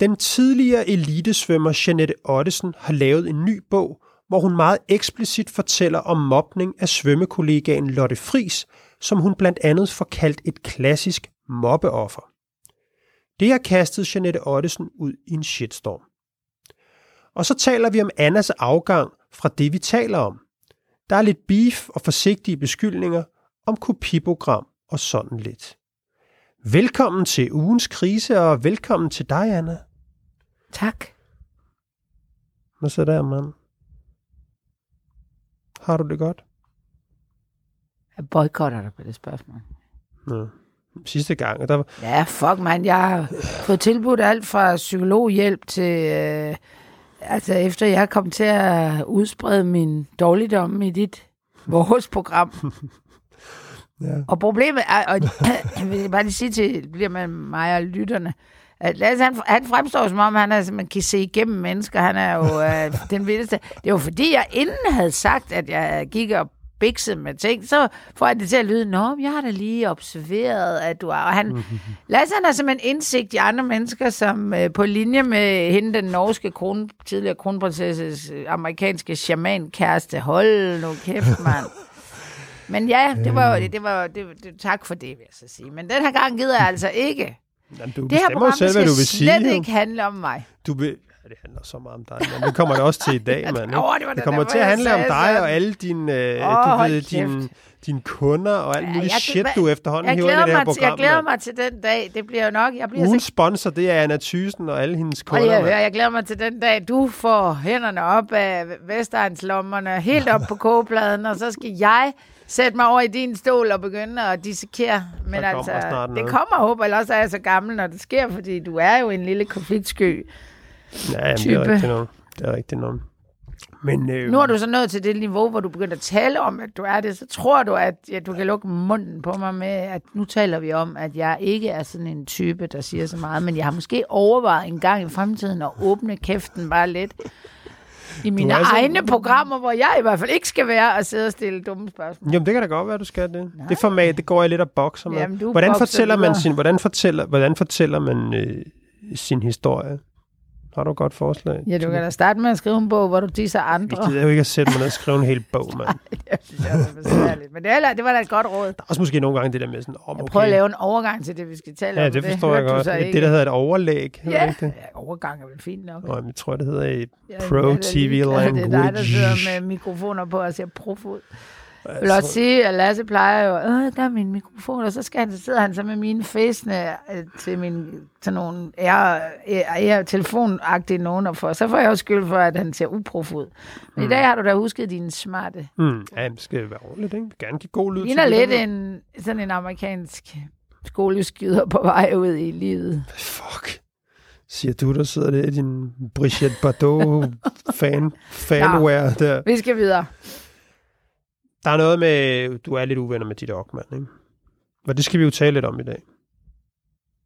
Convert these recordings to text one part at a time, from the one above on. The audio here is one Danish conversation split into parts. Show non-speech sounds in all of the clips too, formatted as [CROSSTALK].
Den tidligere elitesvømmer Jeanette Ottesen har lavet en ny bog, hvor hun meget eksplicit fortæller om mobning af svømmekollegaen Lotte Fris, som hun blandt andet får kaldt et klassisk mobbeoffer. Det har kastet Jeanette Ottesen ud i en shitstorm. Og så taler vi om Annas afgang fra det, vi taler om. Der er lidt beef og forsigtige beskyldninger om kopiprogram og sådan lidt. Velkommen til ugens krise, og velkommen til dig, Anna. Tak. Hvad så der, mand? Har du det godt? Jeg boykotter dig på det spørgsmål. Nå. Sidste gang, der var... Ja, fuck man, jeg har fået tilbudt alt fra psykologhjælp til... Øh, altså efter jeg kom til at udsprede min dårligdom i dit, vores program. [LAUGHS] Ja. Og problemet er, og [COUGHS] jeg vil bare lige sige til, bliver med mig og lytterne, Lasse, han, han fremstår som om, han er, man kan se igennem mennesker. Han er jo [LAUGHS] øh, den vildeste. Det var fordi, jeg inden havde sagt, at jeg gik og bikset med ting, så får jeg det til at lyde, Nå, jeg har da lige observeret, at du er... Og han, [LAUGHS] Lasse, han har simpelthen indsigt i andre mennesker, som øh, på linje med hende, den norske kron, tidligere kronprinsesses øh, amerikanske shaman-kæreste. Hold nu kæft, mand. [LAUGHS] Men ja, det var jo det, det var det, det, tak for det, vil jeg så sige. Men den her gang gider jeg altså ikke. Jamen, du Det her program selv, skal du vil sige. slet jo. ikke handle om mig. Du vil... Ja, det handler så meget om dig, men det kommer det også til i dag, [LAUGHS] mand. ikke? Det Det kommer derfor, til at jeg handle om dig sådan. og alle dine, øh, Åh, du ved, dine, dine kunder og alt Ja, muligt jeg- shit, du efterhånden Jeg hiver ind i det her mig til, program. jeg glæder mig til den dag. Det bliver jo nok. Jeg bliver Ugens så sponsor, det er Anna Thysen og alle hendes og kunder. jeg, mand. hører, jeg glæder mig til den dag, du får hænderne op af Vestegnslommerne, helt op på kogepladen, og så skal jeg sætte mig over i din stol og begynde at dissekere. Men Der kommer altså, snart det kommer, håber eller også er jeg så gammel, når det sker, fordi du er jo en lille konfliktsky. Ja, jamen, det type. er rigtigt nok. Det er rigtigt nok. Men øh, Nu er du så nået til det niveau, hvor du begynder at tale om, at du er det, så tror du, at ja, du kan lukke munden på mig med, at nu taler vi om, at jeg ikke er sådan en type, der siger så meget, men jeg har måske overvejet en gang i fremtiden at åbne kæften bare lidt i mine er så- egne programmer, hvor jeg i hvert fald ikke skal være og sidde og stille dumme spørgsmål. Jamen, det kan da godt være, du skal det. Det format, det går jeg lidt og bokser med. Jamen, hvordan fortæller man sin, hvordan fortæller, hvordan fortæller man øh, sin historie? Har du et godt forslag? Ja, du kan da starte med at skrive en bog, hvor du disser andre. gider jo ikke at sætte mig ned og skrive en hel bog, mand. [LAUGHS] Jeg synes, det er besværligt. Men det, er, det var da et godt råd. Der er også måske nogle gange det der med sådan, om Jeg okay. prøver at lave en overgang til det, vi skal tale Ja, om. det forstår jeg hørte du godt. Det, det, der hedder et overlæg. Ja, det ikke det? ja, overgang er vel fint nok. Nå, jeg tror, det hedder i Ja, Pro jeg da TV ligeglad. [LAUGHS] language. Det er dig, der sidder med mikrofoner på og ser prof ud. Jeg vil også sige, at Lasse plejer jo, øh, der er min mikrofon, og så, skal han, så sidder han så med mine fæsene øh, til, min, til nogle ære, ære, telefonagtige nogen, og for, så får jeg også skyld for, at han ser uprof ud. Men i dag har du da husket dine smarte. Mm, ja, det skal være ordentligt, ikke? Gerne give god lyd Ligner lidt en, sådan en amerikansk skoleskyder på vej ud i livet. Fuck. Siger du, der sidder der i din Brigitte Bardot fan, [LAUGHS] fanware der. Vi skal videre. Der er noget med, du er lidt uvenner med dit Ockmann, ikke? Og det skal vi jo tale lidt om i dag.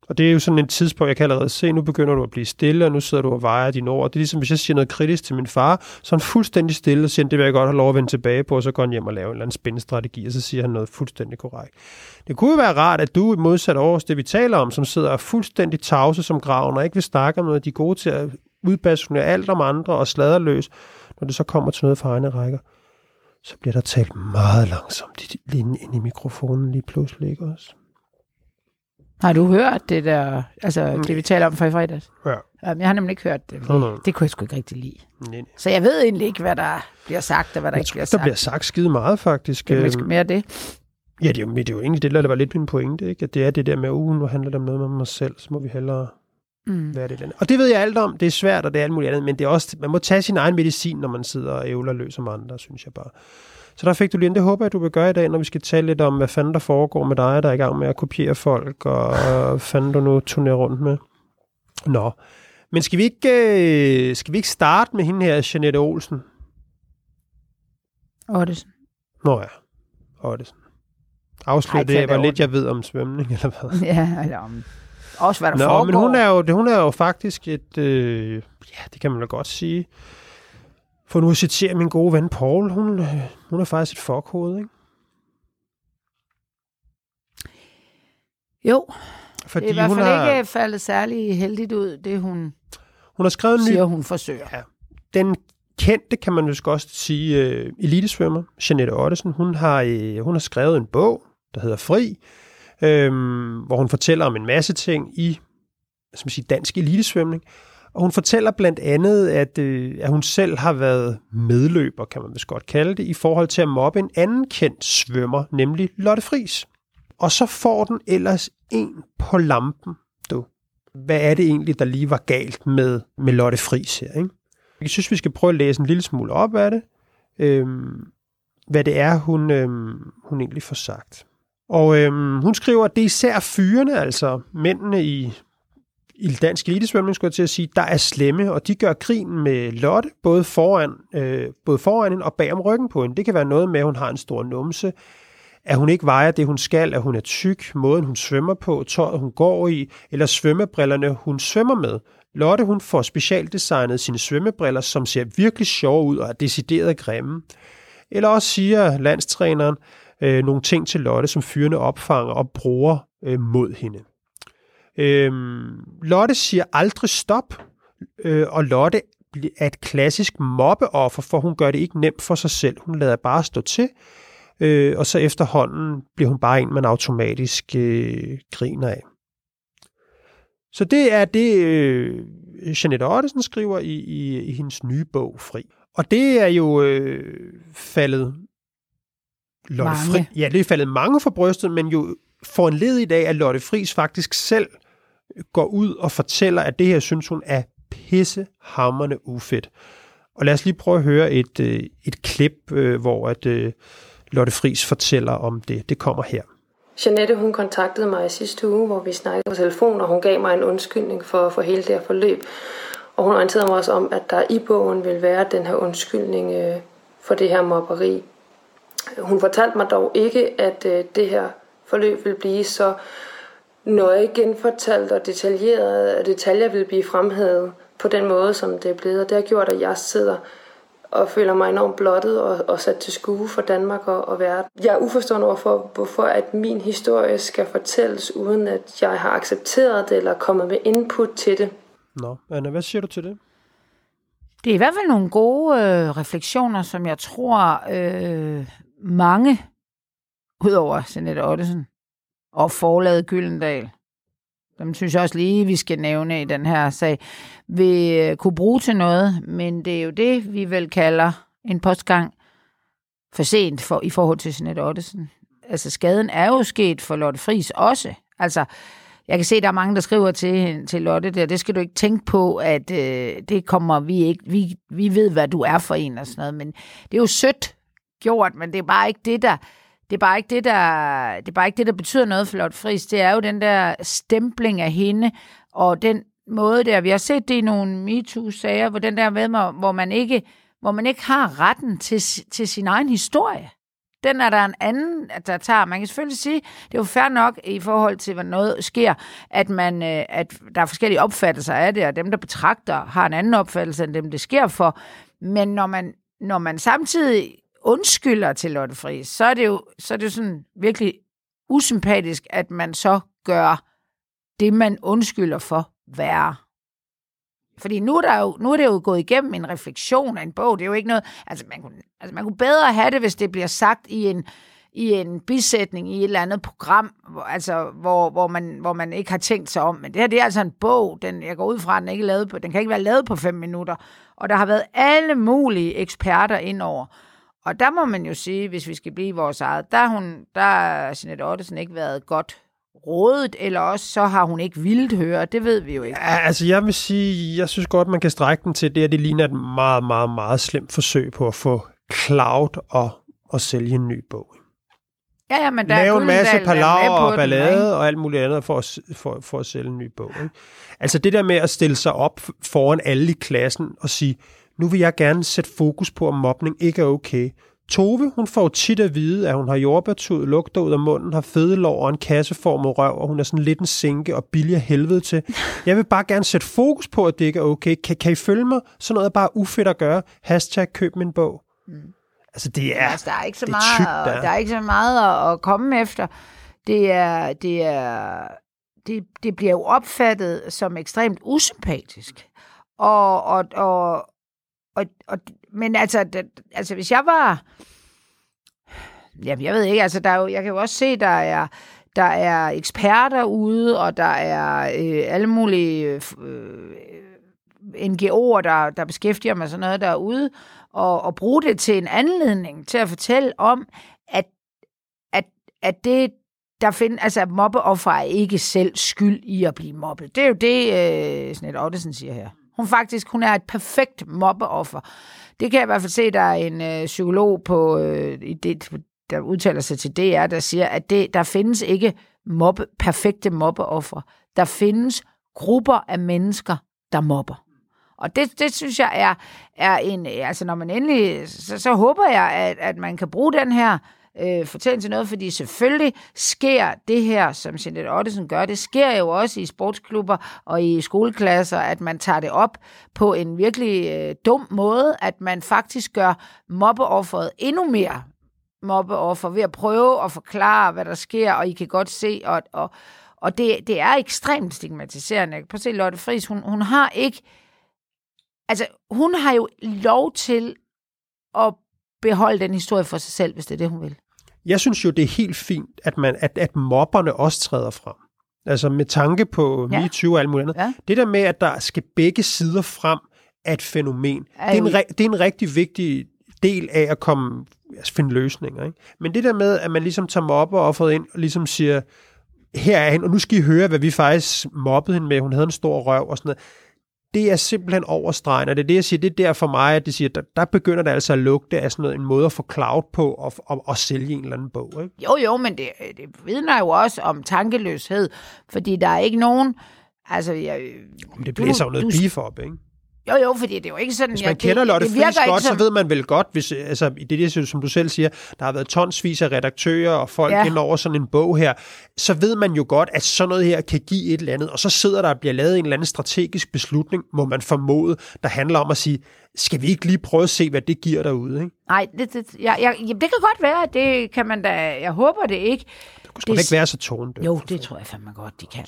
Og det er jo sådan en tidspunkt, jeg kan allerede se, nu begynder du at blive stille, og nu sidder du og vejer dine ord. Det er ligesom, hvis jeg siger noget kritisk til min far, så er han fuldstændig stille og siger, det vil jeg godt have lov at vende tilbage på, og så går han hjem og laver en eller anden spændende strategi, og så siger han noget fuldstændig korrekt. Det kunne jo være rart, at du i modsat over det, vi taler om, som sidder fuldstændig tavse som graven, og ikke vil snakke om noget, de er gode til at udbasunere alt om andre og sladerløs, når det så kommer til noget for egne rækker så bliver der talt meget langsomt lige ind i mikrofonen lige pludselig, ikke også? Har du hørt det der, altså det vi taler om fra i fredags? Ja. Jamen, jeg har nemlig ikke hørt det. Det kunne jeg sgu ikke rigtig lide. Nej, nej. Så jeg ved egentlig ikke, hvad der bliver sagt, og hvad der Jeg ikke bliver der sagt. bliver sagt skide meget, faktisk. Det er måske mere det. Ja, det er, jo, det er jo egentlig det, der var lidt min pointe, ikke? At det er det der med, uh, nu handler det om noget med mig selv, så må vi hellere Mm. være det eller andet. Og det ved jeg alt om. Det er svært, og det er alt muligt andet, men det er også, man må tage sin egen medicin, når man sidder og ævler løs om andre, synes jeg bare. Så der fik du lige en. Det håber jeg, du vil gøre i dag, når vi skal tale lidt om, hvad fanden der foregår med dig, der er i gang med at kopiere folk, og hvad fanden du nu turnerer rundt med. Nå. Men skal vi ikke, øh, skal vi ikke starte med hende her, Jeanette Olsen? Ottesen. Nå ja, Ottesen. Afslør Ej, det, hvor lidt jeg ved om svømning, eller hvad? [LAUGHS] Ja, eller om... Også hvad der Nå, foregår. men hun er, jo, hun er jo faktisk et, øh, ja, det kan man da godt sige. For nu at citere min gode ven Paul, hun, øh, hun er faktisk et fuckhoved, ikke? Jo, Fordi det er i hvert fald har, ikke faldet særlig heldigt ud, det hun Hun har skrevet en ny... Siger hun forsøger. Ja. Den kendte, kan man vist også sige, uh, elitesvømmer, Jeanette Ottesen, hun har, uh, hun har skrevet en bog, der hedder Fri, øhm, hvor hun fortæller om en masse ting i som siger, dansk elitesvømning. Og hun fortæller blandt andet, at, øh, at hun selv har været medløber, kan man vist godt kalde det, i forhold til at mobbe en anden kendt svømmer, nemlig Lotte Fris. Og så får den ellers en på lampen, du. Hvad er det egentlig, der lige var galt med, med Lotte Fris her, ikke? Jeg synes, vi skal prøve at læse en lille smule op af det. Øhm, hvad det er, hun, øhm, hun egentlig får sagt. Og øhm, hun skriver, at det er især fyrene, altså mændene i, i dansk elitesvømning, skulle jeg til at sige, der er slemme, og de gør grin med Lotte, både foran, øh, både foran hende og bag om ryggen på hende. Det kan være noget med, at hun har en stor numse, at hun ikke vejer det, hun skal, at hun er tyk, måden hun svømmer på, tøjet hun går i, eller svømmebrillerne, hun svømmer med. Lotte hun får specialdesignet sine svømmebriller, som ser virkelig sjove ud og er decideret grimme. Eller også siger landstræneren øh, nogle ting til Lotte, som fyrene opfanger og bruger øh, mod hende. Øh, Lotte siger aldrig stop, øh, og Lotte er et klassisk mobbeoffer, for hun gør det ikke nemt for sig selv. Hun lader bare stå til, øh, og så efterhånden bliver hun bare en, man automatisk øh, griner af. Så det er det, øh, Jeanette Ottesen skriver i, i, i hendes nye bog, Fri. Og det er jo øh, faldet Lotte Mange. Fri, ja, det er faldet mange for brystet, men jo får en led i dag, at Lotte Friis faktisk selv går ud og fortæller, at det her synes hun er pissehammerende ufedt. Og lad os lige prøve at høre et, øh, et klip, øh, hvor at øh, Lotte Friis fortæller om det. Det kommer her. Jeanette, hun kontaktede mig i sidste uge, hvor vi snakkede på telefon, og hun gav mig en undskyldning for, for hele det her forløb. Og hun orienterede mig også om, at der i bogen vil være den her undskyldning øh, for det her mobberi. Hun fortalte mig dog ikke, at øh, det her forløb vil blive så nøje genfortalt og detaljeret, at detaljer vil blive fremhævet på den måde, som det er blevet. Og det har gjort, at jeg sidder og føler mig enormt blottet og, og sat til skue for Danmark og, og verden. Jeg er uforstående overfor, hvorfor at min historie skal fortælles, uden at jeg har accepteret det eller kommet med input til det. Nå, Anna, hvad siger du til det? Det er i hvert fald nogle gode øh, refleksioner, som jeg tror øh, mange, udover Jeanette Ottesen og forladet Gyldendal, dem synes jeg også lige, vi skal nævne i den her sag, vil øh, kunne bruge til noget, men det er jo det, vi vel kalder en postgang for sent for, i forhold til Jeanette Ottesen. Altså skaden er jo sket for Lotte Fris også. Altså, jeg kan se, at der er mange, der skriver til, til Lotte der, det skal du ikke tænke på, at øh, det kommer vi ikke, vi, vi ved, hvad du er for en og sådan noget, men det er jo sødt gjort, men det er bare ikke det, der, det er bare ikke det, der, det er bare ikke det, der betyder noget for Lotte Friis. Det er jo den der stempling af hende, og den måde der, vi har set det i nogle MeToo-sager, hvor den der med, hvor man ikke, hvor man ikke har retten til, til sin egen historie. Den er der en anden, der tager. Man kan selvfølgelig sige, det er jo fair nok i forhold til, hvad noget sker, at, man, øh, at der er forskellige opfattelser af det, og dem, der betragter, har en anden opfattelse end dem, det sker for. Men når man, når man samtidig undskylder til Lotte Friis, så er det jo, så er det jo sådan virkelig usympatisk, at man så gør det, man undskylder for, værre. Fordi nu er, der jo, nu er det jo gået igennem en refleksion af en bog. Det er jo ikke noget... Altså man, kunne, altså, man kunne bedre have det, hvis det bliver sagt i en, i en bisætning i et eller andet program, hvor, altså, hvor, hvor, man, hvor man ikke har tænkt sig om. Men det her, det er altså en bog. Den, jeg går ud fra, at den, ikke er lavet på, den kan ikke være lavet på fem minutter. Og der har været alle mulige eksperter indover. Og der må man jo sige, hvis vi skal blive vores eget, der har hun, der har Jeanette Ottesen ikke været godt rådet, eller også så har hun ikke vildt høre. Det ved vi jo ikke. Ja, altså jeg vil sige, jeg synes godt, man kan strække den til det, at det ligner et meget, meget, meget slemt forsøg på at få Cloud og, og sælge en ny bog. Ja, ja, men der Lave er en masse er palaver på og den, ballade ikke? og alt muligt andet for at, for, for at sælge en ny bog. Ikke? Altså det der med at stille sig op foran alle i klassen og sige, nu vil jeg gerne sætte fokus på, om mobning ikke er okay. Tove, hun får tit at vide, at hun har jordbærtud, lugter ud af munden, har fede lår og en kasseformet røv, og hun er sådan lidt en sinke og billig af helvede til. [LAUGHS] Jeg vil bare gerne sætte fokus på, at det ikke er okay. Kan, kan I følge mig? Sådan noget er bare ufedt at gøre. Hashtag køb min bog. Mm. Altså det er, Altså, der er ikke så det er meget, tykt, der. der er ikke så meget at, at komme efter. Det er, det er, det, det bliver jo opfattet som ekstremt usympatisk. Og, og, og, og, og, men altså, det, altså, hvis jeg var... Jamen, jeg ved ikke, altså, der er jo, jeg kan jo også se, der er, der er eksperter ude, og der er øh, alle mulige øh, øh NGO'er, der, der beskæftiger med sådan noget derude, og, og bruge det til en anledning til at fortælle om, at, at, at det, der find, altså mobbeoffer er ikke selv skyld i at blive mobbet. Det er jo det, øh, Snette Ottesen siger her. Hun faktisk, hun er et perfekt mobbeoffer. Det kan jeg i hvert fald se, der er en øh, psykolog på, øh, i det, der udtaler sig til DR, der siger, at det, der findes ikke mobbe, perfekte mobbeoffer. Der findes grupper af mennesker, der mobber. Og det, det synes jeg er, er en, altså når man endelig, så, så håber jeg, at, at man kan bruge den her øh, fortælling til noget, fordi selvfølgelig sker det her, som Jeanette Ottesen gør, det sker jo også i sportsklubber og i skoleklasser, at man tager det op på en virkelig øh, dum måde, at man faktisk gør mobbeofferet endnu mere mobbeoffer ved at prøve at forklare, hvad der sker, og I kan godt se, og, og, og det, det er ekstremt stigmatiserende. Prøv at se, Lotte Friis, hun, hun har ikke altså, hun har jo lov til at beholde den historie for sig selv, hvis det er det, hun vil. Jeg synes jo, det er helt fint, at, man, at, at mobberne også træder frem. Altså med tanke på ja. MeToo og alt muligt andet. Ja. Det der med, at der skal begge sider frem af et fænomen, det, er en, det er en rigtig vigtig del af at komme, altså finde løsninger. Ikke? Men det der med, at man ligesom tager mobber og offeret ind og ligesom siger, her er hende, og nu skal I høre, hvad vi faktisk mobbede hende med. Hun havde en stor røv og sådan noget det er simpelthen overstregen, og det er det, jeg siger, det er der for mig, at det siger, der, der begynder det altså at lugte af sådan noget, en måde at få cloud på og, og, og sælge en eller anden bog. Ikke? Jo, jo, men det, det vidner jo også om tankeløshed, fordi der er ikke nogen, altså... Jeg, det blæser jo noget du, beef op, ikke? Jo, jo, fordi det er jo ikke sådan... Hvis man ja, kender Lotte Friis godt, som... så ved man vel godt, hvis, altså, i det, det, som du selv siger, der har været tonsvis af redaktører og folk ja. ind over sådan en bog her, så ved man jo godt, at sådan noget her kan give et eller andet, og så sidder der og bliver lavet en eller anden strategisk beslutning, må man formode, der handler om at sige, skal vi ikke lige prøve at se, hvad det giver derude? Ikke? Nej, det, det, ja, ja, det kan godt være, det kan man da, jeg håber det ikke. Det kunne det, ikke være så tonedømt. Jo, det tror jeg fandme godt, de kan.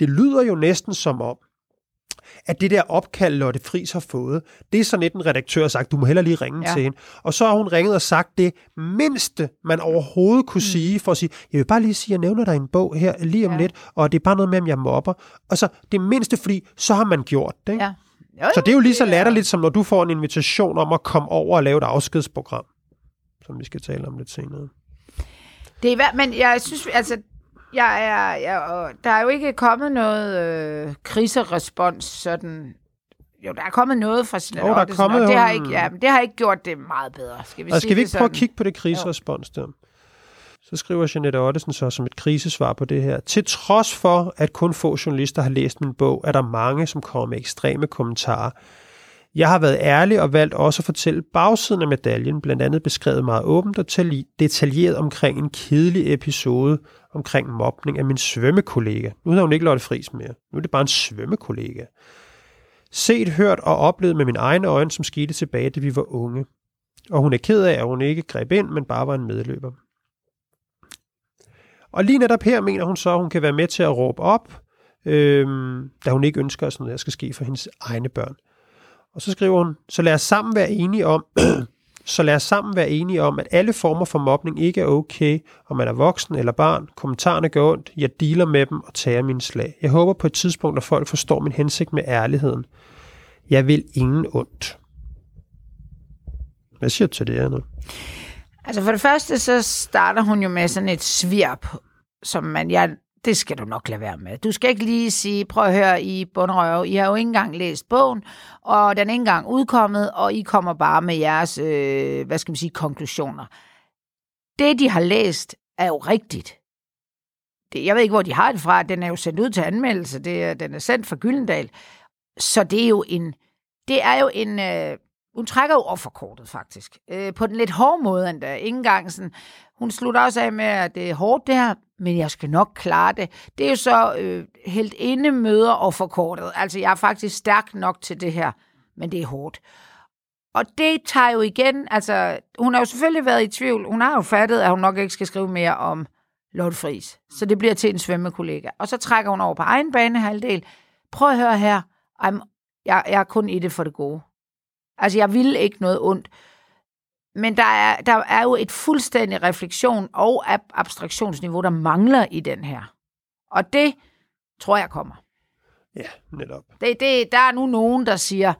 Det lyder jo næsten som om, at det der opkald, Lotte Friis har fået, det er sådan et, en redaktør har sagt, du må heller lige ringe ja. til hende. Og så har hun ringet og sagt det mindste, man overhovedet kunne mm. sige, for at sige, jeg vil bare lige sige, jeg nævner dig en bog her lige om ja. lidt, og det er bare noget med, om jeg mobber. Og så det mindste, fordi så har man gjort det. Ikke? Ja. Jo, så det er jo lige så latterligt, som når du får en invitation om at komme over og lave et afskedsprogram, som vi skal tale om lidt senere. Det er, men jeg synes, altså, jeg er, jeg, der er jo ikke kommet noget øh, kriserespons sådan jo, der er kommet noget fra Jeanette oh, der er kommet, og det har, ikke, ja, men det har ikke gjort det meget bedre. Skal vi, og skal vi ikke prøve at kigge på det kriserespons der? Så skriver Jeanette Ottesen så som et krisesvar på det her. Til trods for, at kun få journalister har læst min bog, er der mange, som kommer med ekstreme kommentarer. Jeg har været ærlig og valgt også at fortælle bagsiden af medaljen, blandt andet beskrevet meget åbent og detaljeret omkring en kedelig episode omkring mobning af min svømmekollega. Nu hedder hun ikke Lotte Friis mere. Nu er det bare en svømmekollega. Set, hørt og oplevet med mine egne øjne, som skete tilbage, da vi var unge. Og hun er ked af, at hun ikke greb ind, men bare var en medløber. Og lige netop her mener hun så, at hun kan være med til at råbe op, øhm, da hun ikke ønsker, at sådan noget skal ske for hendes egne børn. Og så skriver hun, så lad os sammen være enige om, [CLEARS THROAT] så lad os sammen være enige om, at alle former for mobning ikke er okay, om man er voksen eller barn. Kommentarerne gør ondt, jeg dealer med dem og tager mine slag. Jeg håber på et tidspunkt, at folk forstår min hensigt med ærligheden. Jeg vil ingen ondt. Hvad siger du til det Anna? nu? Altså for det første, så starter hun jo med sådan et svirp, som man, jeg det skal du nok lade være med. Du skal ikke lige sige, prøv at høre i bundrøve, I har jo ikke engang læst bogen, og den er ikke engang udkommet, og I kommer bare med jeres, øh, hvad skal man sige, konklusioner. Det, de har læst, er jo rigtigt. Det, jeg ved ikke, hvor de har det fra. Den er jo sendt ud til anmeldelse. Det, den er sendt fra Gyldendal. Så det er jo en, det er jo en, øh, hun trækker jo offerkortet, faktisk. Øh, på den lidt hårde måde endda. Ingen gang sådan. Hun slutter også af med, at det er hårdt det her, men jeg skal nok klare det. Det er jo så øh, helt inde møder offerkortet. Altså, jeg er faktisk stærk nok til det her, men det er hårdt. Og det tager jo igen, altså, hun har jo selvfølgelig været i tvivl. Hun har jo fattet, at hun nok ikke skal skrive mere om Lotte Friis. Så det bliver til en svømmekollega. Og så trækker hun over på egen banehalvdel. Prøv at høre her. I'm Jeg, jeg er kun i det for det gode. Altså, jeg vil ikke noget ondt. Men der er, der er jo et fuldstændig refleksion og ab- abstraktionsniveau, der mangler i den her. Og det tror jeg kommer. Ja, netop. Det, det, der er nu nogen, der siger,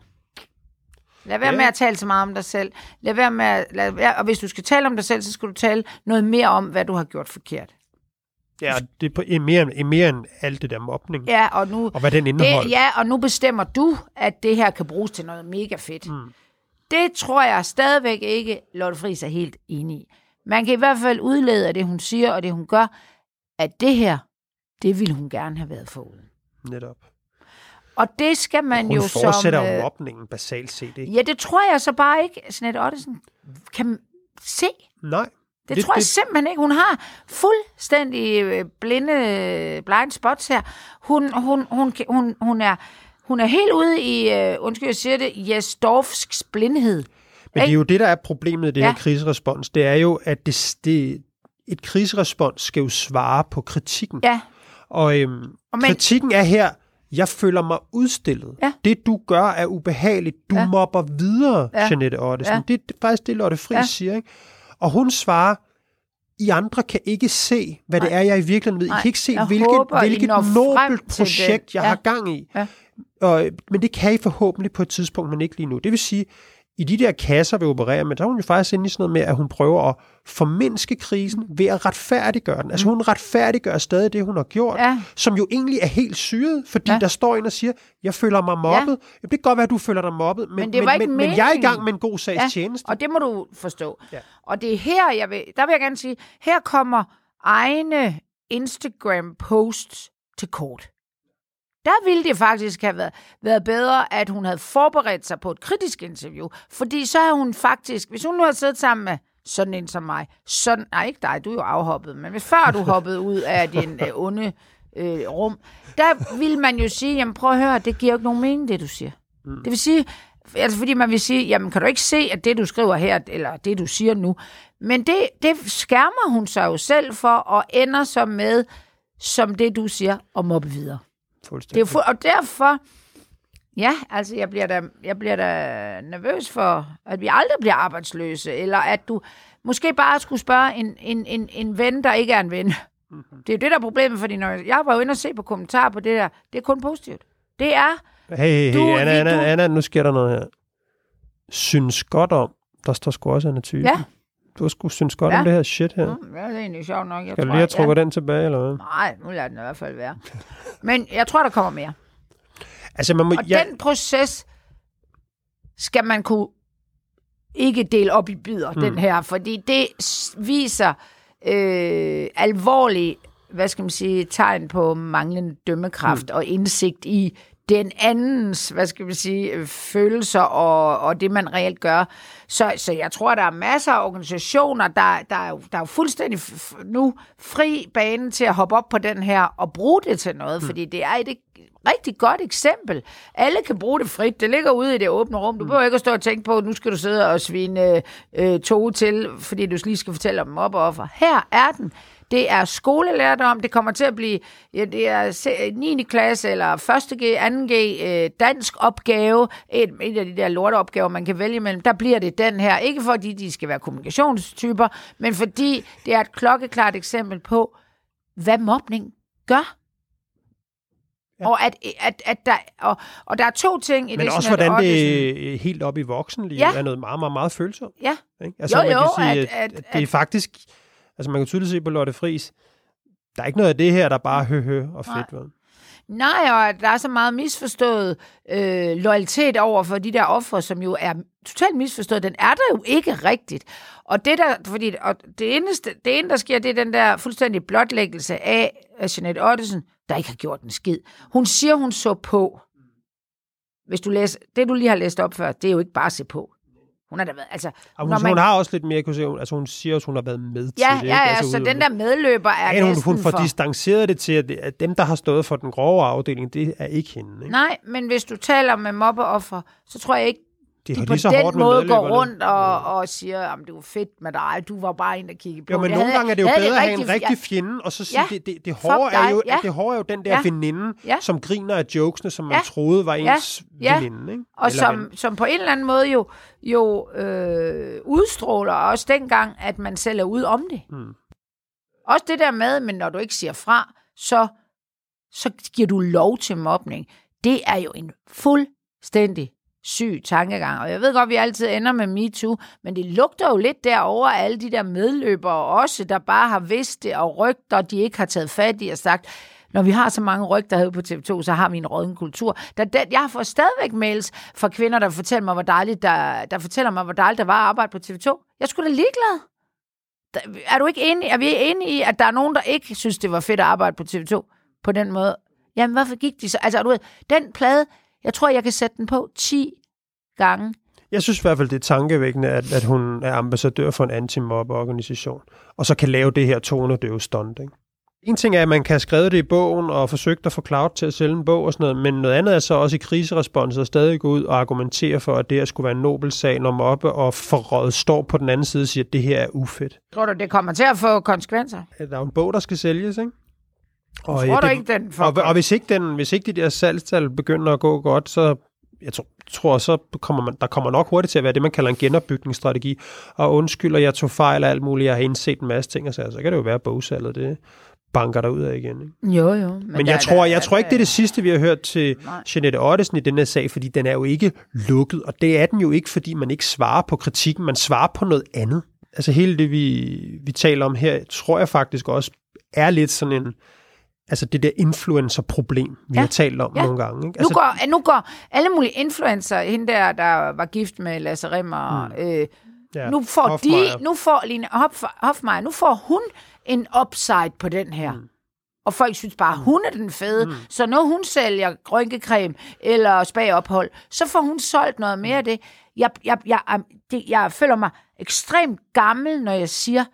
lad være Ja. med at tale så meget om dig selv. Lad være med at, lad være, og hvis du skal tale om dig selv, så skal du tale noget mere om, hvad du har gjort forkert. Ja, det er på, er mere, er mere end alt det der mobning. Ja, og nu, Og hvad den indeholder. det, ja, og nu bestemmer du, at det her kan bruges til noget mega fedt. Mm. Det tror jeg stadigvæk ikke, Lotte Friis er helt enig i. Man kan i hvert fald udlede af det, hun siger, og det, hun gør, at det her, det ville hun gerne have været foruden. Netop. Og det skal man Hun jo fortsætter som... jo øh, mobningen basalt set, ikke? Ja, det tror jeg så bare ikke, Snette Ottesen kan se. Nej. Det, det tror jeg simpelthen ikke. Hun har fuldstændig øh, blinde øh, blind spots her. Hun, hun, hun, hun, hun, er, hun er helt ude i, øh, undskyld, jeg siger det, Jesdorfsks blindhed. Men det er jo det, der er problemet i det Ja. her kriserespons. Det er jo, at det, det, et kriserespons skal jo svare på kritikken. Ja, Og, øhm, Og men- kritikken er her, jeg føler mig udstillet. Ja. Det, du gør, er ubehageligt. Du Ja. mobber videre, Ja. Jeanette Ottesen. Ja. Det er faktisk det, Lotte Friis ja. siger. Ikke? Og hun svarer, I andre kan ikke se, hvad det Nej. er, jeg i virkeligheden ved. I Nej, kan ikke se, jeg hvilket, håber, hvilket nobelt projekt, det. jeg Ja. har gang i. Ja. Og, men det kan I forhåbentlig på et tidspunkt, men ikke lige nu. Det vil sige, i de der kasser, vi opererer med, der er hun jo faktisk inde i sådan noget med, at hun prøver at formindske krisen ved at retfærdiggøre den. Altså hun retfærdiggør stadig det, hun har gjort, Ja. som jo egentlig er helt syret, fordi Ja. der står en og siger, jeg føler mig mobbet. Ja. Det kan godt være, at du føler dig mobbet, men, Men det ikke men, men jeg er i gang med en god sags ja. tjeneste. og det må du forstå. Ja. Og det er her, jeg vil, der vil jeg gerne sige, her kommer egne Instagram-posts til kort. Der ville det faktisk have været, været bedre, at hun havde forberedt sig på et kritisk interview. Fordi så har hun faktisk, hvis hun nu har siddet sammen med sådan en som mig, sådan, nej ikke dig, du er jo afhoppet, men hvis før du hoppede ud af din øh, onde øh, rum, der vil man jo sige, jamen prøv at høre, det giver jo ikke nogen mening, det du siger. Mm. Det vil sige, altså fordi man vil sige, jamen kan du ikke se, at det du skriver her, eller det du siger nu, men det, det skærmer hun sig jo selv for, og ender så med, som det du siger, at mobbe videre. Det er Fuldstændig. fu- og derfor, ja, altså jeg bliver, da, jeg bliver da nervøs for, at vi aldrig bliver arbejdsløse, eller at du måske bare skulle spørge en, en, en, en ven, der ikke er en ven. Mm-hmm. Det er jo det, der er problemet, fordi når jeg var jo inde og se på kommentarer på det der, det er kun positivt. Det er, Hey, hey, Du- hey, Anna, vi- Anna, du- Anna, nu sker der noget her. Synes godt om. Der står sgu også Anna Thysen. Ja. Du sgu synes godt Ja. om det her shit her. mm, det er egentlig sjovt nok. Jeg Skal du tror, lige have ja. trukket den tilbage, eller hvad? Nej, nu lader den i hvert fald være. Men jeg tror, der kommer mere. [LAUGHS] Altså, man må, Og ja, den proces skal man kunne ikke dele op i bidder, mm. den her, fordi det viser øh, alvorlige, hvad skal man sige, tegn på manglende dømmekraft mm. og indsigt i den andens, hvad skal man sige, øh, følelser og, og det, man reelt gør. Så, så jeg tror, der er masser af organisationer, der, der, er, jo, der er jo fuldstændig nu fri bane til at hoppe op på den her og bruge det til noget, mm. fordi det er et rigtig godt eksempel. Alle kan bruge det frit. Det ligger ude i det åbne rum. Du behøver ikke at stå og tænke på, at nu skal du sidde og svine øh, to til, fordi du lige skal fortælle om mobbeoffer. Her er den. Det er skolelærdom. Det kommer til at blive, ja, det er se- 9. klasse eller 1. G, 2. G, øh, dansk opgave. Et, et af de der lorteopgaver, man kan vælge imellem. Der bliver det den her. Ikke fordi de skal være kommunikationstyper, men fordi det er et klokkeklart eksempel på, hvad mobning gør. Ja. Og, at, at, at der, og, og der er to ting i men det. også Jeanette hvordan det helt op i voksenlivet Ja. er noget meget, meget, meget følsomt. Ja, Ikke? Jo, man jo, kan sige, at- at, at- at, det er faktisk... Altså, man kan tydeligt se på Lotte Friis, der er ikke noget af det her, der bare hø hø og fedt. Vel? Nej, og der er så meget misforstået øh, loyalitet over for de der ofre, som jo er totalt misforstået. Den er der jo ikke rigtigt. Og det der, fordi og det eneste, det ene, der sker, det er den der fuldstændig blotlæggelse af af Jeanette Ottesen, der ikke har gjort en skid. Hun siger, hun så på. Hvis du læser, det du lige har læst op før, det er jo ikke bare at se på. Hun har da været, altså... Og når hun, man... hun har også lidt mere, kunne se, altså hun siger også, hun har været med til Ja, det. ja, ja, altså, så hun- den der medløber er Ja, hun, hun får for... distanceret det til, at, at dem, der har stået for den grove afdeling, det er ikke hende. Ikke? Nej, men hvis du taler med mobbeoffer, så tror jeg ikke, de, har de på lige så den hårdt måde går rundt og, og siger, at det var fedt med dig, du var bare en, der kiggede på. Jo, men Det nogle havde- gange er det jo bedre havde at have en rigtig- rigtig fjende, og så sige, Ja. det, det, det, hårde er jo, ja. det hårde er jo den der Ja. veninde, Ja. som griner af jokesene, som man Ja. troede var Ja. ens Ja. veninde. Ikke? Og Eller som, som på en eller anden måde jo, jo øh, udstråler også dengang, at man selv er ude om det. Mm. Også det der med, men når du ikke siger fra, så, så giver du lov til mobning. Det er jo en fuldstændig syg tankegang. Og jeg ved godt, at vi altid ender med MeToo, men det lugter jo lidt derover alle de der medløbere også, der bare har vidst det, og rygter, de ikke har taget fat i og sagt, når vi har så mange rygter herude på TV2, så har vi en rådden kultur. Der, der, jeg får stadigvæk mails fra kvinder, der fortæller mig, hvor dejligt der, der fortæller mig, hvor dejligt der var at arbejde på TV2. Jeg skulle da ligeglad. Er du ikke enig? Er vi enige i, at der er nogen, der ikke synes, det var fedt at arbejde på TV2 på den måde? Jamen, hvorfor gik de så? Altså, du ved, den plade, jeg tror, jeg kan sætte den på 10 gange. Jeg synes i hvert fald, det er tankevækkende, at, at hun er ambassadør for en anti-mob-organisation, og så kan lave det her tonedøve stunt. Ikke? En ting er, at man kan have skrevet det i bogen og forsøgt at få Cloud til at sælge en bog og sådan noget, men noget andet er så også i kriseresponset at stadig gå ud og argumentere for, at det her skulle være en nobel sag, når mobbe og forrådet står på den anden side og siger, at det her er ufedt. Tror du, det kommer til at få konsekvenser? Der er jo en bog, der skal sælges, ikke? Og tror du det- ikke, den. Og, og hvis, ikke den, hvis ikke de der salgstal begynder at gå godt, så jeg tror, tror så kommer man, der kommer nok hurtigt til at være det, man kalder en genopbygningsstrategi. Og undskyld, og jeg tog fejl af alt muligt, jeg har indset en masse ting, og så, så kan det jo være, at bogsalget det banker der ud af igen. Ikke? Jo, jo. Men, Men der- jeg tror, der- jeg tror ikke, det er det sidste, vi har hørt til Nej. Jeanette Ottesen i den her sag, fordi den er jo ikke lukket, og det er den jo ikke, fordi man ikke svarer på kritikken, man svarer på noget andet. Altså hele det, vi, vi taler om her, tror jeg faktisk også er lidt sådan en, altså det der influencer-problem, vi Ja. har talt om Ja. nogle gange. Ikke? Nu Altså, går, nu går alle mulige influencer, hende der, der var gift med Lasse Rimmer, mm. øh, ja, nu får Hofmeier. de, nu får Line Hof, Hofmeier, nu får hun en upside på den her. Mm. Og folk synes bare, hun er den fede. Mm. Så når hun sælger rynkecreme eller spagophold, så får hun solgt noget mere af det. Jeg, jeg, jeg, jeg, det, jeg føler mig ekstremt gammel, når jeg siger,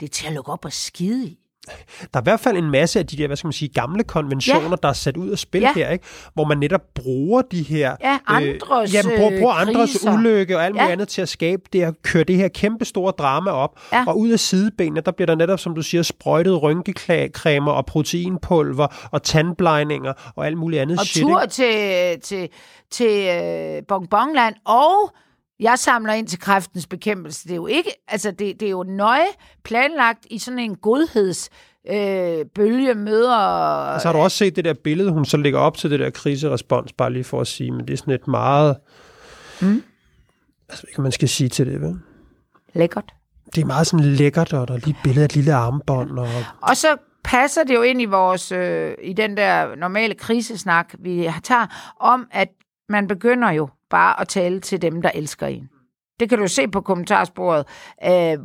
det er til at lukke op og skide i. Der er i hvert fald en masse af de der, hvad skal man sige, gamle konventioner, ja. der er sat ud af spil Ja. her, ikke? hvor man netop bruger de her... Ja, andres, øh, jamen, bruger, bruger øh, andres kriser. ulykke og alt muligt Ja. andet til at skabe det her, køre det her kæmpe store drama op. Ja. Og ud af sidebenene, der bliver der netop, som du siger, sprøjtet rynkecremer og proteinpulver og tandblejninger og alt muligt andet og shit. tur ikke? til, til, til øh, Bongbongland, og jeg samler ind til kræftens bekæmpelse. Det er jo ikke, altså det, det er jo nøje planlagt i sådan en godheds øh, bølge møder. Og så har du også set det der billede, hun så lægger op til det der kriserespons, bare lige for at sige, men det er sådan et meget... Mm. Altså, hvad kan man skal sige til det, vel? Lækkert. Det er meget sådan lækkert, og der er lige billede af et lille armbånd, og Og så passer det jo ind i vores, øh, i den der normale krisesnak, vi tager, om at man begynder jo bare at tale til dem, der elsker en. Det kan du se på kommentarsporet, øh,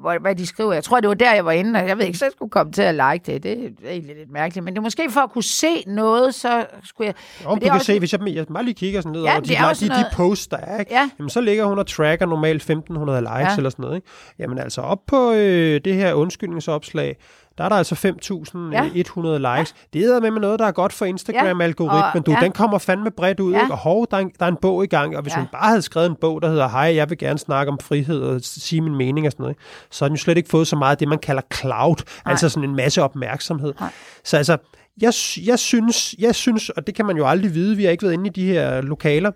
hvor, hvad de skriver. Jeg tror, det var der, jeg var inde, og jeg ved ikke, så jeg skulle komme til at like det. Det er egentlig lidt mærkeligt, men det er måske for at kunne se noget, så skulle jeg... Jo, Men du det kan også- se, hvis jeg, jeg bare lige kigger sådan ned Ja, over de, de, også de, de noget- posts, der er, ikke? Ja. Jamen, så ligger hun og tracker normalt 1500 likes Ja. eller sådan noget, ikke? Jamen altså, op på øh, det her undskyldningsopslag, der er der altså 5.100 Ja. likes. Det er med med noget, der er godt for Instagram-algoritmen. Og- Du, ja. den kommer fandme bredt ud, Ja. ikke? Og hov, der er, en, der er en bog i gang, og hvis Ja. hun bare havde skrevet en bog, der hedder, hej, jeg vil gerne snakke om frihed og sige min mening og sådan noget, så har den jo slet ikke fået så meget af det, man kalder cloud, Nej. altså sådan en masse opmærksomhed. Nej. Så altså, jeg, jeg, synes, jeg synes, og det kan man jo aldrig vide, vi har ikke været inde i de her lokaler,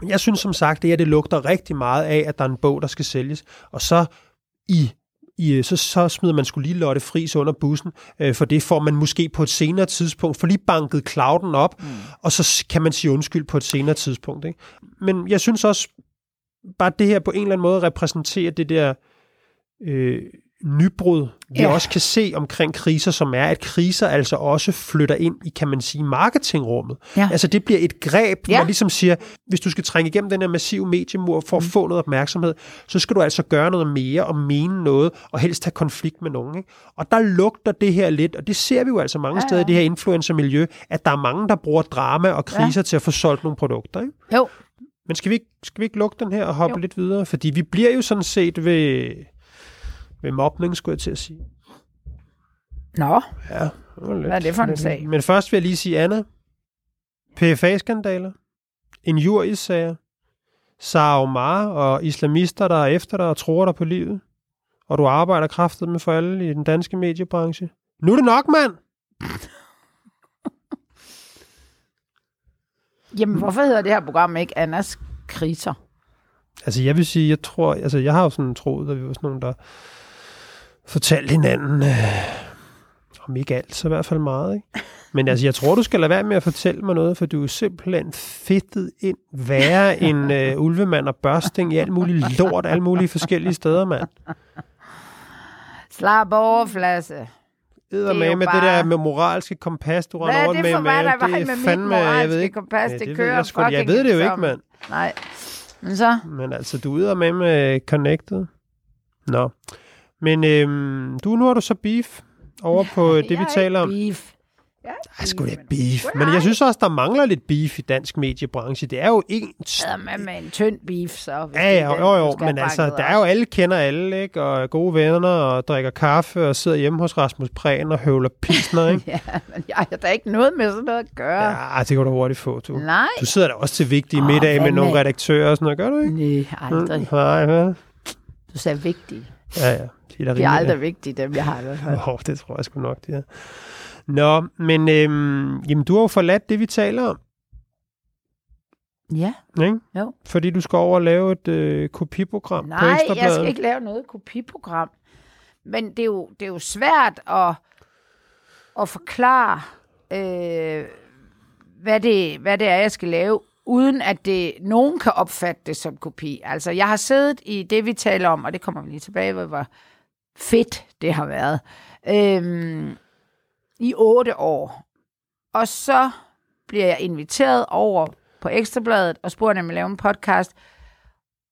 men jeg synes som sagt, det her, det lugter rigtig meget af, at der er en bog, der skal sælges, og så i i, så, så smider man skulle lige Lotte Friis under bussen, øh, for det får man måske på et senere tidspunkt, for lige banket clouden op, mm. og så kan man sige undskyld på et senere tidspunkt. Ikke? Men jeg synes også, bare det her på en eller anden måde repræsenterer det der øh, nybrud, vi Ja. også kan se omkring kriser, som er, at kriser altså også flytter ind i, kan man sige, marketingrummet. Ja. Altså det bliver et greb, ja. Man ligesom siger, hvis du skal trænge igennem den her massive mediemur for at få noget opmærksomhed, så skal du altså gøre noget mere og mene noget, og helst have konflikt med nogen. Ikke? Og der lugter det her lidt, og det ser vi jo altså mange Ja, ja, steder i det her influencermiljø, at der er mange, der bruger drama og kriser ja. til at få solgt nogle produkter. Ikke? Jo, Men skal vi, ikke, skal vi ikke lukke den her og hoppe jo. lidt videre? Fordi vi bliver jo sådan set ved, ved mobning, skulle jeg til at sige. nå, Ja, det var lidt. Hvad er det for en sag? Men først vil jeg lige sige, Anna, PFA-skandaler, injuriesager, Sara Omar og islamister, der er efter dig og tror dig på livet. Og du arbejder kraftet med for alle i den danske mediebranche. Nu er det nok, mand! [LAUGHS] Jamen, hvorfor hedder det her program ikke Annas kriser? Altså, jeg vil sige, jeg tror, altså, jeg har jo sådan troet, at vi var sådan nogen, der fortalte hinanden, øh, om ikke alt, så i hvert fald meget, ikke? Men altså, jeg tror, du skal lade være med at fortælle mig noget, for du er simpelthen fedtet ind værre [LAUGHS] end øh, ulvemand og børsting i alt muligt lort, alle mulige forskellige steder, mand. Slap over, Flasse. Edder Det er med med bare- det der med moralsk kompas, du Hvad render er rundt det med. for mig, med, der var det er med mit fandme, jeg ved moralske ikke. kompas? Ja, Det ved kører jeg, sgu jeg ved det jo ikke, mand. Nej. Men så? Men altså, du er med med connected. Nå. Men øhm, du, nu har du så beef over på det, vi er taler om. Beef. Er Ej, sgu da men- beef. Men jeg synes også, der mangler lidt beef i dansk mediebranche. Det er jo en... Ja, med, med en tynd beef, så. Ja, ja, er jo, jo, skal men altså, der er jo alle kender alle, ikke? Og er gode venner, og drikker kaffe, og sidder hjemme hos Rasmus Prehn og høvler pilsner, [LAUGHS] ikke? Ja, men jeg har da ikke noget med sådan noget at gøre. Ja, det kan du hurtigt få, du. Nej. Du sidder der også til vigtige middage med nogle redaktører og sådan noget, gør du ikke? Nej, aldrig. Mm, Nej, hvad? Du sagde vigtige. Ja, ja. De er, De er aldrig vigtige, dem jeg har i hvert fald. Oh, det tror jeg sgu nok, det er. Nå, men øhm, jamen, du har jo forladt det, vi taler om, Ja. ikke? Jo. Fordi du skal over og lave et øh, kopiprogram på Nej, jeg skal ikke lave noget kopiprogram. Men det er jo, det er jo svært at, at forklare, øh, hvad, det, hvad det er, jeg skal lave, uden at det, nogen kan opfatte det som kopi. Altså, jeg har siddet i det, vi taler om, og det kommer vi lige tilbage, hvor hvor fedt det har været, øh, i otte år. Og så bliver jeg inviteret over på Ekstrabladet og spurgt, om jeg lave en podcast.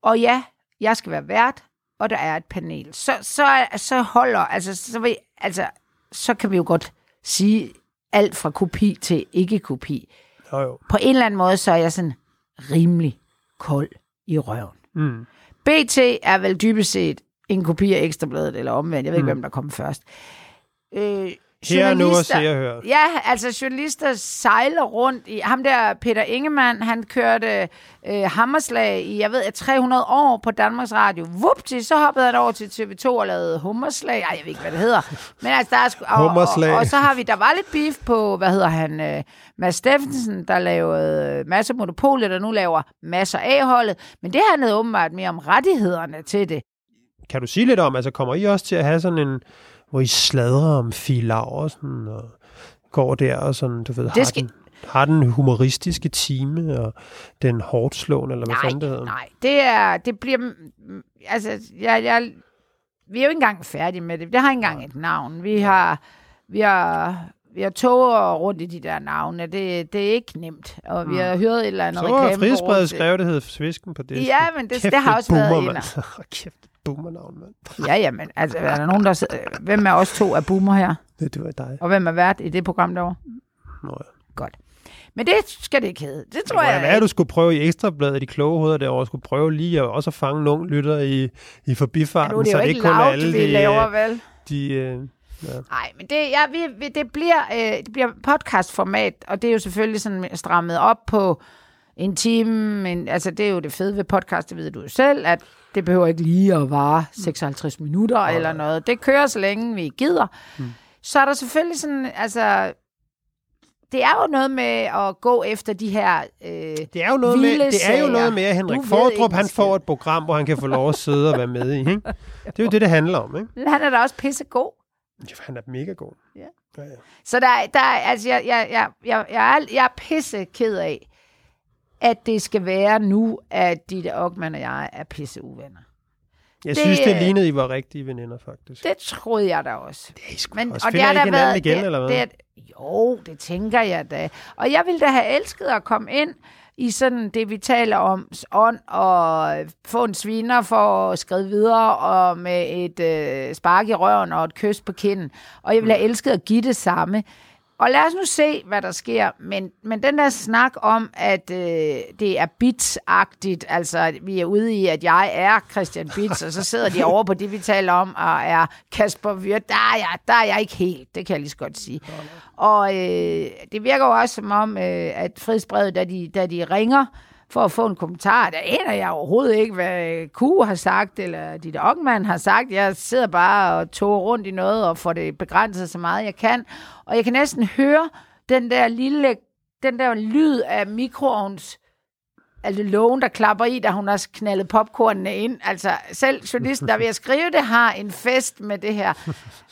Og ja, jeg skal være vært, og der er et panel. Så, så, så holder, altså så, vil, altså, så kan vi jo godt sige alt fra kopi til ikke-kopi. Jo, jo. På en eller anden måde, så er jeg sådan rimelig kold i røven. Mm. BT er vel dybest set en kopi af Ekstrabladet, eller omvendt. Jeg ved ikke, Mm. hvem der kom først. Øh, Her er nu journalister- se og høre. Ja, altså journalister sejler rundt i... Ham der, Peter Ingemann, han kørte øh, hammerslag i, jeg ved, 300 år på Danmarks Radio. Vupti, så hoppede han over til TV2 og lavede hummerslag. Ej, jeg ved ikke, hvad det hedder. Men altså, der er sgu, og, Hummerslag. Og, og, så har vi, der var lidt beef på, hvad hedder han, øh, Mads Steffensen, der lavede øh, masser monopolet, der nu laver masser af holdet. Men det handlede åbenbart mere om rettighederne til det. Kan du sige lidt om, altså kommer I også til at have sådan en, hvor I sladrer om Fie Laursen og går der og sådan, du ved, har, skal- den, har den humoristiske time og den hårdt slående, eller hvad Nej, fanden det hedder? nej, det er, det bliver, mm, altså, jeg, jeg, vi er jo ikke engang færdige med det. Det har ikke engang et navn. Vi har, vi har, vi har toger rundt i de der navne. Det, det er ikke nemt. Og vi har hørt et eller andet Mm. Så var. Frihedsbrevet skrevet, det hed Svisken på det. Ja, men det, det har også været en. en. [LAUGHS] Kæft, boomernavn, mand. Ja, ja, men altså, er der nogen, der... sidder- Hvem er os to er boomer her? Det, det var dig. Og hvem er vært i det program derovre? Nå, ja. Godt. Men det skal det ikke hedde. Det tror jeg hvad er, du skulle prøve i Ekstrabladet, de kloge hoveder derovre, skulle prøve lige at også fange nogle lytter i, i Ja, forbifarten, nu er det så jo det ikke ikke kun er alle vi de, laver, øh, vel? de Nej, men det, ja, vi, det, bliver, øh, det bliver podcastformat, og det er jo selvfølgelig sådan strammet op på en time. Men, altså, det er jo det fede ved podcast, det ved du jo selv, at det behøver ikke lige at vare 56 minutter mm. eller noget. Det kører så længe vi gider. Mm. Så er der selvfølgelig sådan, altså... Det er jo noget med at gå efter de her... Øh, Det er jo noget med, det er jo noget med, at Henrik Fordrup, han en får et program, hvor han kan få lov at sidde og være med i. Ikke? [LAUGHS] Det er jo det, det handler om. Ikke? han er da også pissegod. Ja, Han er mega god. Ja. Ja, ja. Så der, der er- altså, jeg, jeg, jeg, jeg, jeg, er, jeg er pisse ked af, at det skal være nu, at Ditte Ockmann og jeg er pisse uvenner. Jeg Det, synes, det lignede, I var rigtige veninder, faktisk. Det troede jeg da også. Det er I sgu Men, også. og Finder det I ikke været, igen, det, eller hvad? Det, jo, det tænker jeg da. Og jeg ville da have elsket at komme ind i sådan det, vi taler om, ånd, og få en sviner for at skrive videre, og med et øh, spark i røven og et kys på kinden. Og jeg ville have elsket at give det samme. Og lad os nu se, hvad der sker. Men, men den der snak om, at øh, det er bitsagtigt, altså at vi er ude i, at jeg er Christian Bits, og så sidder de over på det, vi taler om, og er Kasper Vyrt, der er jeg, der er jeg ikke helt, det kan jeg lige så godt sige. Og øh, det virker jo også som om, øh, at frihedsbrevet, da de, da de ringer for at få en kommentar. Der aner jeg overhovedet ikke, hvad Q har sagt, eller dit Ockmann har sagt. Jeg sidder bare og tog rundt i noget, og får det begrænset så meget jeg kan. Og jeg kan næsten høre den der lille, den der lyd af mikroovns altså lågen, der klapper i, da hun har knaldet popcornene ind. Altså selv journalisten, der vil skrive det, har en fest med det her.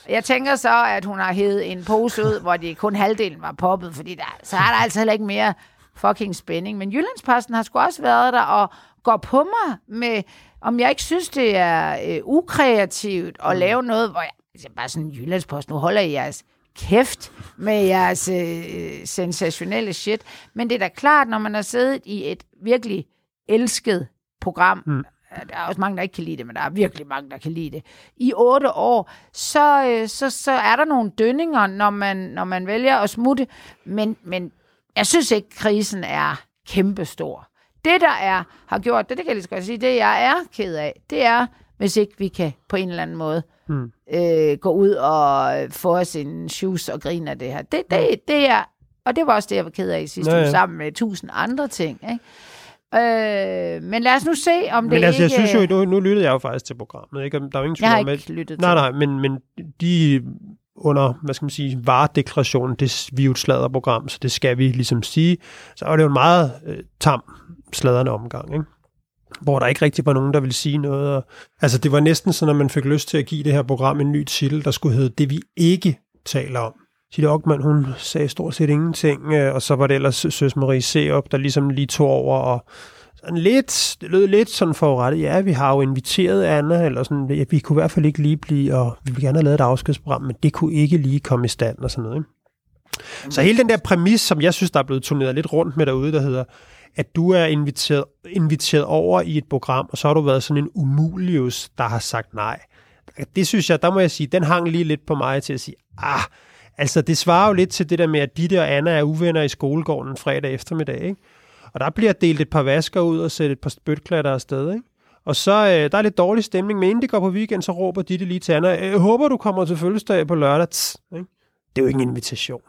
Jeg tænker så, at hun har hævet en pose ud, hvor det kun halvdelen var poppet, fordi der, så er der altså heller ikke mere fucking spænding. Men Jyllandsposten har sgu også været der og går på mig med, om jeg ikke synes, det er øh, ukreativt at mm. lave noget, hvor jeg, altså bare sådan, Jyllandsposten, nu holder I jeres kæft med jeres øh, sensationelle shit. Men det er da klart, når man har siddet i et virkelig elsket program, mm. der er også mange, der ikke kan lide det, men der er virkelig mange, der kan lide det, i otte år, så, øh, så, så er der nogle dønninger, når man, når man vælger at smutte. Men, men jeg synes ikke, krisen er kæmpestor. Det, der er, har gjort det, det kan jeg lige så godt sige, det jeg er ked af, det er, hvis ikke vi kan på en eller anden måde mm. øh, gå ud og få os en shoes og grine af det her. Det, det, det er, og det var også det, jeg var ked af i sidste uge, sammen med tusind andre ting. Ikke? Øh, men lad os nu se, om men det altså, ikke... jeg synes jo, nu, nu lyttede jeg jo faktisk til programmet. Ikke? Der er ingen jeg har ikke med, lyttet nej, Nej, men, men de under, hvad skal man sige, varedeklarationen, det vi er jo et sladderprogram, så det skal vi ligesom sige. Så var det jo en meget øh, tam sladrende omgang, ikke? hvor der ikke rigtig var nogen, der ville sige noget. Og, altså, det var næsten sådan, at man fik lyst til at give det her program en ny titel, der skulle hedde Det, vi ikke taler om. Sille Ockmann, hun sagde stort set ingenting, øh, og så var det ellers Søs Marie Seop, der ligesom lige tog over, og sådan lidt, det lød lidt sådan forurettet, ja, vi har jo inviteret Anna, eller sådan, ja, vi kunne i hvert fald ikke lige blive, og vi ville gerne have lavet et afskedsprogram, men det kunne ikke lige komme i stand, og sådan noget. Ikke? Så hele den der præmis, som jeg synes, der er blevet turneret lidt rundt med derude, der hedder, at du er inviteret, inviteret over i et program, og så har du været sådan en umulius, der har sagt nej. Det synes jeg, der må jeg sige, den hang lige lidt på mig til at sige, ah, altså det svarer jo lidt til det der med, at Ditte og Anna er uvenner i skolegården fredag eftermiddag, ikke? Og der bliver delt et par vasker ud og sæt et par spytklatter afsted, ikke? Og så øh, der er lidt dårlig stemning, men inden det går på weekend, så råber Ditte lige til Anna, jeg håber, du kommer til fødselsdag på lørdag. Tss, ikke? Det er jo ikke en invitation.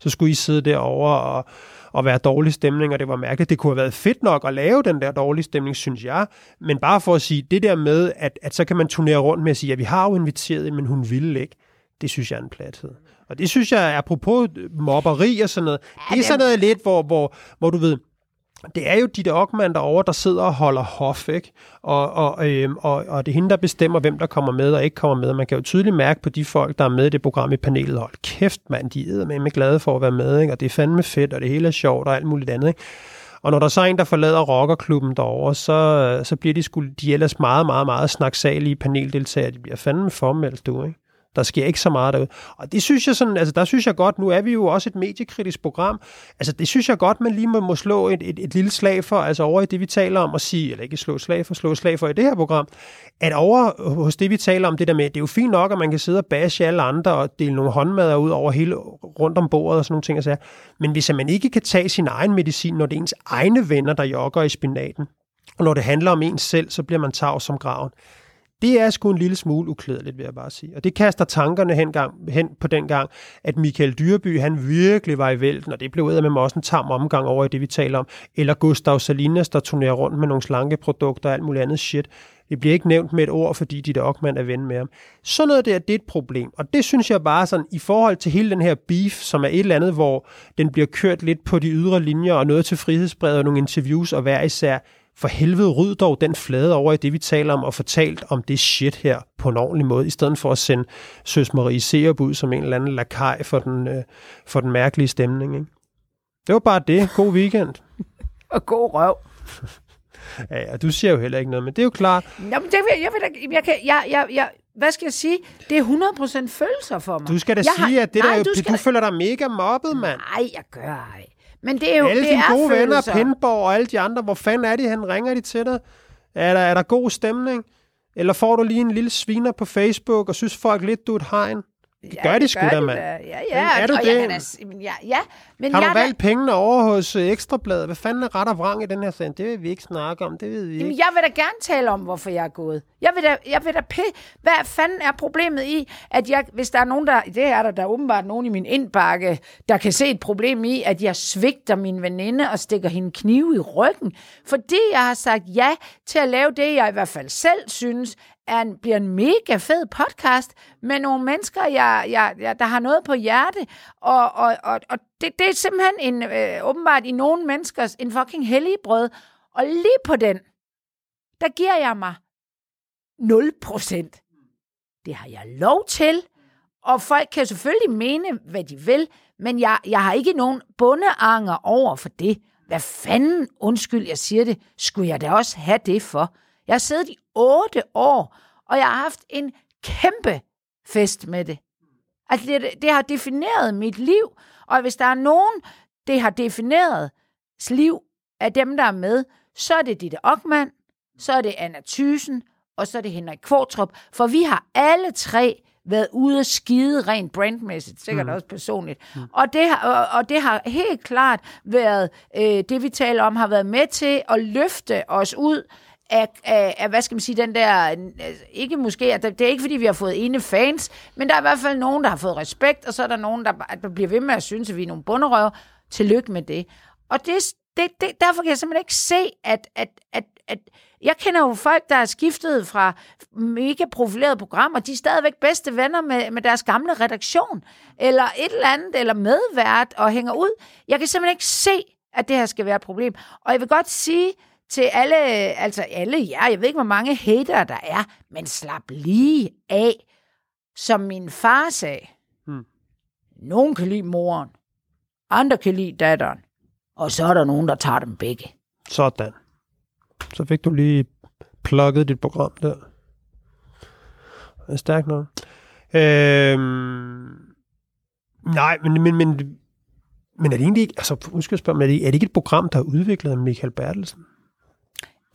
Så skulle I sidde derovre og og være dårlig stemning, og det var mærkeligt. Det kunne have været fedt nok at lave den der dårlige stemning, synes jeg. Men bare for at sige, det der med, at, at så kan man turnere rundt med at sige, at ja, vi har jo inviteret, men hun ville ikke. Det synes jeg er en plathed. Og det synes jeg, apropos mobberi og sådan noget, ja, det er sådan noget lidt, hvor, hvor, hvor du ved, det er jo de der Ockmann derovre, der sidder og holder hof, ikke? Og, og, øhm, og, og det er hende, der bestemmer, hvem der kommer med og ikke kommer med. Man kan jo tydeligt mærke på de folk, der er med i det program i panelet, hold kæft mand, de er med med glade for at være med, ikke? og det er fandme fedt, og det hele er sjovt og alt muligt andet. Ikke? Og når der så er en, der forlader rockerklubben derovre, så, så bliver de, sgu, de ellers meget, meget, meget snaksalige paneldeltagere. De bliver fandme formelt, du, ikke? Der sker ikke så meget derude. Og det synes jeg sådan, altså der synes jeg godt, nu er vi jo også et mediekritisk program, altså det synes jeg godt, man lige må, må slå et, et, et lille slag for, altså over i det, vi taler om, at sige, eller ikke slå slag for, slå slag for i det her program, at over hos det, vi taler om, det der med, det er jo fint nok, at man kan sidde og bashe alle andre og dele nogle håndmadder ud over hele rundt om bordet og sådan nogle ting, altså. men hvis man ikke kan tage sin egen medicin, når det er ens egne venner, der jogger i spinaten, og når det handler om ens selv, så bliver man tavs som graven. Det er sgu en lille smule uklædeligt, vil jeg bare sige. Og det kaster tankerne hen, gang, hen på den gang, at Michael Dyrby, han virkelig var i vælten, og det blev med mig også en tam omgang over i det, vi taler om. Eller Gustav Salinas, der turnerer rundt med nogle slanke produkter og alt muligt andet shit. Det bliver ikke nævnt med et ord, fordi de der Ockmann er ven med ham. Sådan noget der, det er et problem. Og det synes jeg bare sådan, i forhold til hele den her beef, som er et eller andet, hvor den bliver kørt lidt på de ydre linjer, og noget til frihedsbrevet og nogle interviews, og hver især for helvede ryd dog den flade over i det, vi taler om, og fortalt om det shit her på en ordentlig måde, i stedet for at sende Søs Marie Serup ud som en eller anden lakaj for den, øh, for den mærkelige stemning. Ikke? Det var bare det. God weekend. [LAUGHS] og god røv. [LAUGHS] ja, ja, du siger jo heller ikke noget, men det er jo klart. Jamen, det, jeg, jeg, jeg, jeg, jeg, jeg, jeg, hvad skal jeg sige? Det er 100% følelser for mig. Du skal da jeg sige, har, at det nej, der, du, skal du føler dig mega mobbet, mand. Nej, jeg gør ej. Men det er jo alle det dine er gode følelser. venner, Pindborg og alle de andre, hvor fanden er de han Ringer de til dig? Er der, er der god stemning? Eller får du lige en lille sviner på Facebook og synes folk lidt, du er et hegn? Det gør de sgu da, mand. Ja, ja. Er du og det? Jeg men ja, ja, men Har jeg du er da- valgt pengene over hos øh, Ekstrabladet? Hvad fanden er ret og vrang i den her sag? Det vil vi ikke snakke om, det ved vi Jamen, ikke. jeg vil da gerne tale om, hvorfor jeg er gået. Jeg vil da, jeg vil da p... Hvad fanden er problemet i, at jeg, hvis der er nogen, der... Det er der, der er åbenbart nogen i min indbakke, der kan se et problem i, at jeg svigter min veninde og stikker hende knive i ryggen. Fordi jeg har sagt ja til at lave det, jeg i hvert fald selv synes, er en, bliver en mega fed podcast med nogle mennesker, jeg, jeg, jeg, der har noget på hjerte. Og, og, og, og det, det er simpelthen en, øh, åbenbart i nogle menneskers en fucking helligbrød. Og lige på den, der giver jeg mig 0%. Det har jeg lov til, og folk kan selvfølgelig mene, hvad de vil, men jeg, jeg har ikke nogen bundeanger over for det. Hvad fanden, undskyld, jeg siger det, skulle jeg da også have det for? Jeg har siddet i otte år, og jeg har haft en kæmpe fest med det. Altså, det, det har defineret mit liv, og hvis der er nogen, det har defineret liv af dem, der er med, så er det Ditte Ockmann, så er det Anna Thysen, og så er det Henrik Kvartrup, for vi har alle tre været ude at skide rent brandmæssigt, sikkert mm. også personligt. Mm. Og, det har, og, og det har helt klart været, øh, det vi taler om, har været med til at løfte os ud af, af, af hvad skal man sige, den der, ikke måske, at det er ikke fordi, vi har fået ene fans, men der er i hvert fald nogen, der har fået respekt, og så er der nogen, der, der bliver ved med at synes, at vi er nogle bunderøv. Tillykke med det. Og det, det, det, derfor kan jeg simpelthen ikke se, at, at, at, at jeg kender jo folk, der er skiftet fra mega profilerede programmer, de er stadigvæk bedste venner med, med deres gamle redaktion, eller et eller andet, eller medvært, og hænger ud. Jeg kan simpelthen ikke se, at det her skal være et problem. Og jeg vil godt sige til alle, altså alle jer, jeg ved ikke, hvor mange hater der er, men slap lige af. Som min far sagde, Hmm. nogen kan lide moren, andre kan lide datteren, og så er der nogen, der tager dem begge. Sådan. Så fik du lige plukket dit program der. Det er stærkt nok. Øhm, nej, men, men, men, men er det egentlig ikke, altså, undskyld spørge, er det, er det ikke et program, der er udviklet af Michael Bertelsen?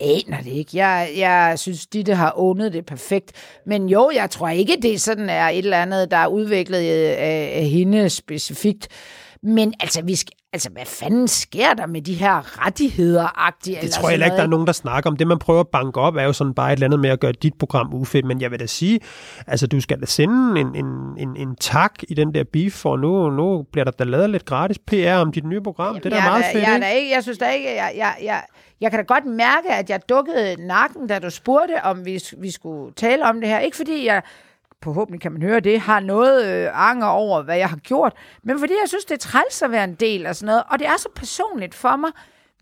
Aner det ikke. Jeg, jeg synes, Ditte har åbnet det perfekt. Men jo, jeg tror ikke, det sådan er et eller andet, der er udviklet øh, af, af hende specifikt. Men altså, vi skal, altså, hvad fanden sker der med de her rettigheder-agtige? Det tror jeg heller ikke, der er nogen, der snakker om. Det, man prøver at banke op, er jo sådan bare et eller andet med at gøre dit program ufedt. Men jeg vil da sige, altså du skal da sende en, en, en, en tak i den der beef, for nu, nu bliver der da lavet lidt gratis PR om dit nye program. det er da jeg, meget fedt, jeg, er ikke? da ikke, jeg synes da ikke, jeg, jeg, jeg, jeg kan da godt mærke, at jeg dukkede nakken, da du spurgte, om vi, vi skulle tale om det her. Ikke fordi jeg, forhåbentlig kan man høre det, har noget øh, anger over, hvad jeg har gjort, men fordi jeg synes, det er træls at være en del af sådan noget, og det er så personligt for mig,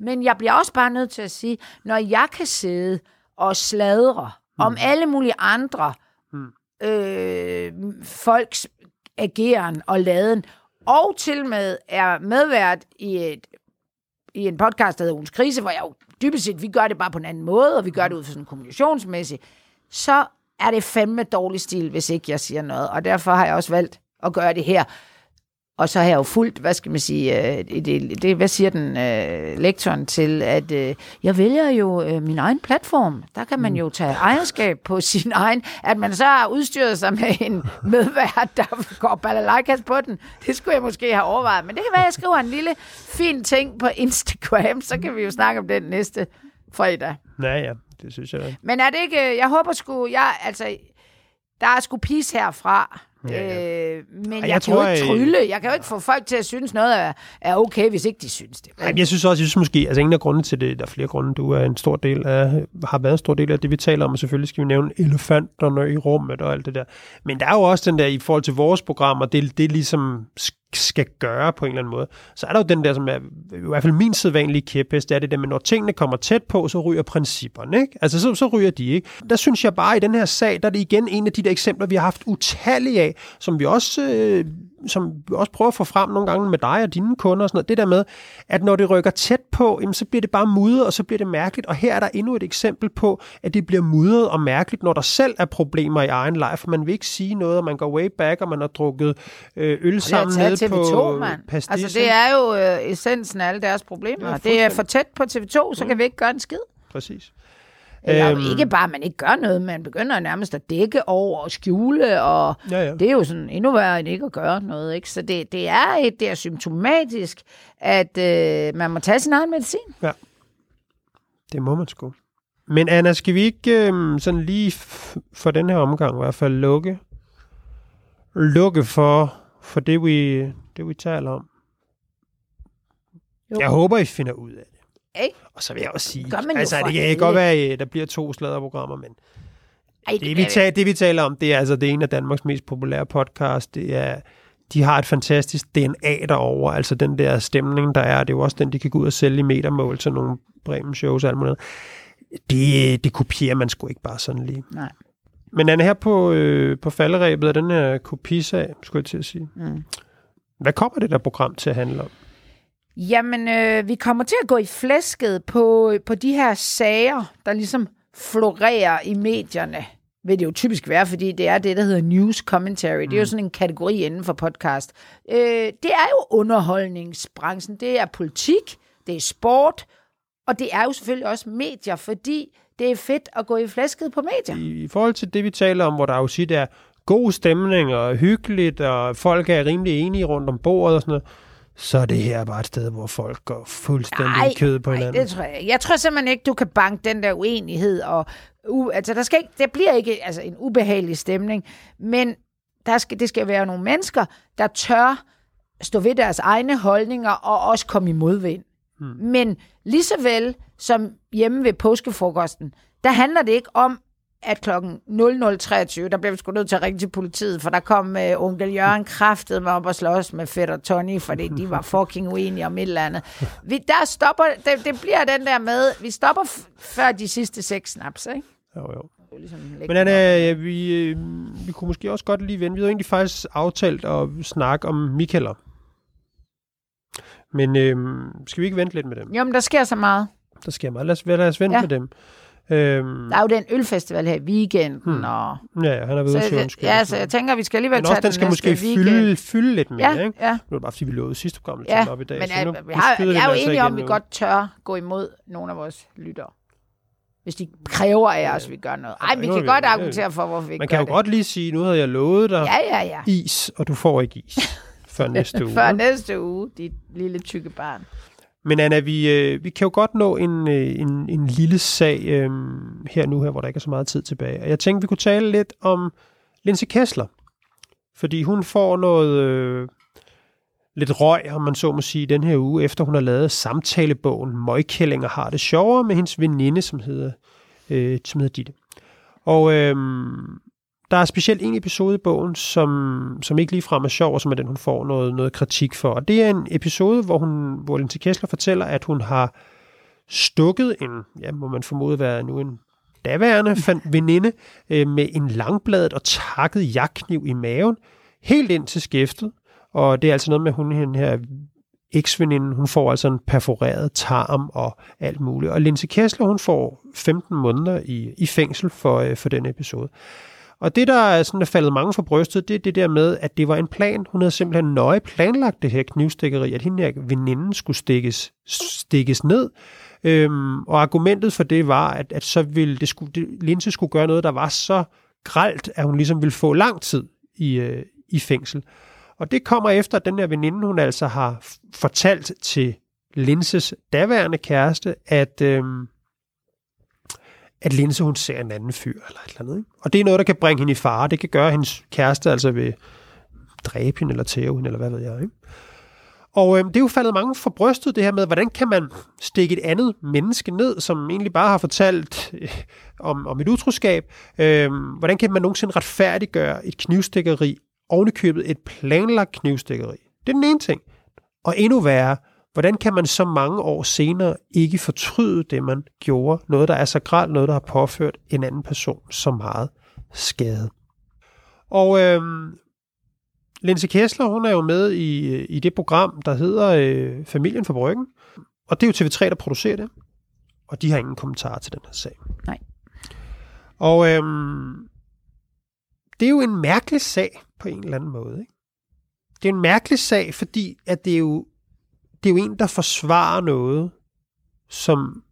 men jeg bliver også bare nødt til at sige, når jeg kan sidde og sladre mm. om alle mulige andre mm. øh, folks ageren og laden, og til med er medvært i et i en podcast, der hedder Ugens Krise, hvor jeg jo dybest set, vi gør det bare på en anden måde, og vi gør det ud fra sådan kommunikationsmæssigt, så er det fandme dårlig stil, hvis ikke jeg siger noget. Og derfor har jeg også valgt at gøre det her. Og så har jeg jo fuldt, hvad skal man sige, øh, det, det, hvad siger den øh, lektoren til, at øh, jeg vælger jo øh, min egen platform. Der kan man jo tage ejerskab på [LAUGHS] sin egen. At man så har udstyret sig med en medvært, der går balalajkas på den, det skulle jeg måske have overvejet. Men det kan være, at jeg skriver en lille fin ting på Instagram, så kan vi jo snakke om den næste fredag. Ja, ja, det synes jeg da. Men er det ikke, jeg håber sgu, jeg, altså, der er sgu pis herfra. Ja, ja. Øh, men jeg, jeg jeg kan tror, jo ikke øh, trylle. Jeg kan jo ikke få folk til at synes noget er, er okay, hvis ikke de synes det. Ej, jeg synes også, jeg synes måske, altså en af grundene til det, der er flere grunde, du er en stor del af, har været en stor del af det, vi taler om, og selvfølgelig skal vi nævne elefanterne i rummet og alt det der. Men der er jo også den der, i forhold til vores programmer, det, det ligesom skal gøre på en eller anden måde, så er der jo den der, som er i hvert fald min sædvanlige kæphest, det er det der med, når tingene kommer tæt på, så ryger principperne, ikke? Altså, så, så ryger de, ikke? Der synes jeg bare, i den her sag, der er det igen en af de der eksempler, vi har haft utallige af, som vi også, øh, som vi også prøver at få frem nogle gange med dig og dine kunder og sådan noget, det der med, at når det rykker tæt på, jamen, så bliver det bare mudret, og så bliver det mærkeligt, og her er der endnu et eksempel på, at det bliver mudret og mærkeligt, når der selv er problemer i egen life, man vil ikke sige noget, og man går way back, og man har drukket øh, øl sammen nede TV2, på mand. pastis, Altså, det er jo øh, essensen af alle deres problemer. Ja, det er for tæt på TV2, så Mm. kan vi ikke gøre en skid. Præcis. Eller øhm, ikke bare, at man ikke gør noget, man begynder nærmest at dække over og skjule, og Ja, ja. det er jo sådan endnu værre end ikke at gøre noget. Ikke? Så det, det, er et, det er symptomatisk, at øh, man må tage sin egen medicin. Det må man sgu. Men Anna, skal vi ikke øhm, sådan lige for den her omgang i hvert fald lukke, lukke for, for det, vi, det, vi taler om? Jo. Jeg håber, I finder ud af. Ikke? Og så vil jeg også sige, Gør man altså det kan helvede. godt være, at der bliver to sladderprogrammer, men Ej, det vi, taler, det, vi taler om, det er altså det er en af Danmarks mest populære podcast. Det er, de har et fantastisk DNA derover, altså den der stemning, der er. Det er jo også den, de kan gå ud og sælge i metermål til nogle Bremen shows og alt muligt. Det, det kopierer man sgu ikke bare sådan lige. Nej. Men Anne, her på, øh, på falderæbet af den her kopisag, skulle jeg til at sige. Mm. Hvad kommer det der program til at handle om? Jamen, øh, vi kommer til at gå i flæsket på, på de her sager, der ligesom florerer i medierne. Vil det jo typisk være, fordi det er det, der hedder news commentary. Det er jo sådan en kategori inden for podcast. Øh, det er jo underholdningsbranchen. Det er politik, det er sport, og det er jo selvfølgelig også medier, fordi det er fedt at gå i flæsket på medier. I, I forhold til det, vi taler om, hvor der jo sit er god stemning og hyggeligt, og folk er rimelig enige rundt om bordet og sådan noget, så er det her bare et sted, hvor folk går fuldstændig i kødet på nej, hinanden. det tror jeg. Jeg tror simpelthen ikke, du kan banke den der uenighed. Og, u, altså, der, skal ikke, der bliver ikke altså, en ubehagelig stemning, men der skal, det skal være nogle mennesker, der tør stå ved deres egne holdninger og også komme i modvind. Hmm. Men lige så vel som hjemme ved påskefrokosten, der handler det ikke om, at klokken 00.23, der blev vi sgu nødt til at ringe til politiet, for der kom uh, onkel Jørgen kraftet med op og slås med Fætter Tony, fordi de var [LAUGHS] fucking uenige om et eller andet. Vi, der stopper, det, det bliver den der med, vi stopper før de sidste seks snaps, ikke? Jo, jo. Det Ligesom Men Anna, ja, vi, øh, vi kunne måske også godt lige vende. Vi havde egentlig faktisk aftalt at snakke om Michaeler. Men øh, skal vi ikke vente lidt med dem? Jo, men der sker så meget. Der sker meget. Lad os, lad os vente Ja. med dem. Øhm, Der er jo den ølfestival her i weekenden, hmm. og... ja, ja, han er ved at søge jeg- ja, så jeg tænker, vi skal alligevel Men tage også, den skal næste måske weekend. fylde, fylde lidt mere, Ja, ikke? ja. Nu er det bare, fordi vi lovede sidste program, at Ja, den op i dag. men jeg, nu, vi nu har, vi jeg er den jo altså enig om, igen at vi godt tør gå imod nogle af vores lyttere. Hvis de kræver af os, at vi gør noget. Ej, vi kan godt argumentere for, hvorfor vi ikke Man kan jo det. godt lige sige, nu havde jeg lovet dig Ja, ja, ja. is, og du får ikke is [LAUGHS] før næste uge. Før næste uge, dit lille tykke barn. Men Anna, vi, øh, vi kan jo godt nå en, øh, en, en lille sag øh, her nu, her, hvor der ikke er så meget tid tilbage. Og jeg tænkte, vi kunne tale lidt om Linse Kessler. Fordi hun får noget øh, lidt røg, om man så må sige, den her uge, efter hun har lavet samtalebogen Møgkællinger har det sjovere med hendes veninde, som hedder, øh, som hedder Ditte. Og øh, der er specielt en episode i bogen, som, som ikke ligefrem er sjov, og som er den, hun får noget, noget kritik for. Og det er en episode, hvor, hun, hvor Lindsay Kessler fortæller, at hun har stukket en, ja, må man formode være nu en daværende [LAUGHS] veninde, øh, med en langbladet og takket jagtkniv i maven, helt ind til skæftet. Og det er altså noget med, at hun den her eksveninden, hun får altså en perforeret tarm og alt muligt. Og Linse Kessler, hun får 15 måneder i, i fængsel for, øh, for den episode. Og det, der er sådan er faldet mange for brystet, det er det der med, at det var en plan. Hun havde simpelthen nøje planlagt det her knivstikkeri, at hende her veninden skulle stikkes, stikkes ned. Øhm, og argumentet for det var, at, at så ville det skulle, det, Linse skulle gøre noget, der var så gralt, at hun ligesom ville få lang tid i, øh, i fængsel. Og det kommer efter, at den her veninde, hun altså har fortalt til Linses daværende kæreste, at, øhm, at Linse, hun ser en anden fyr eller et eller andet. Ikke? Og det er noget, der kan bringe hende i fare. Det kan gøre hendes kæreste altså ved dræbe hende eller tæve hende, eller hvad ved jeg. Ikke? Og øh, det er jo faldet mange for brystet, det her med, hvordan kan man stikke et andet menneske ned, som egentlig bare har fortalt øh, om, om et utroskab. Øh, hvordan kan man nogensinde retfærdiggøre et knivstikkeri, ovenikøbet et planlagt knivstikkeri? Det er den ene ting. Og endnu værre, hvordan kan man så mange år senere ikke fortryde det, man gjorde? Noget, der er så gralt, noget, der har påført en anden person så meget skade. Og øhm, Linse Kessler, hun er jo med i, i det program, der hedder øh, Familien for Bryggen. Og det er jo TV3, der producerer det. Og de har ingen kommentar til den her sag. Nej. Og øhm, det er jo en mærkelig sag på en eller anden måde. Ikke? Det er en mærkelig sag, fordi at det er jo det er jo en, der forsvarer noget, som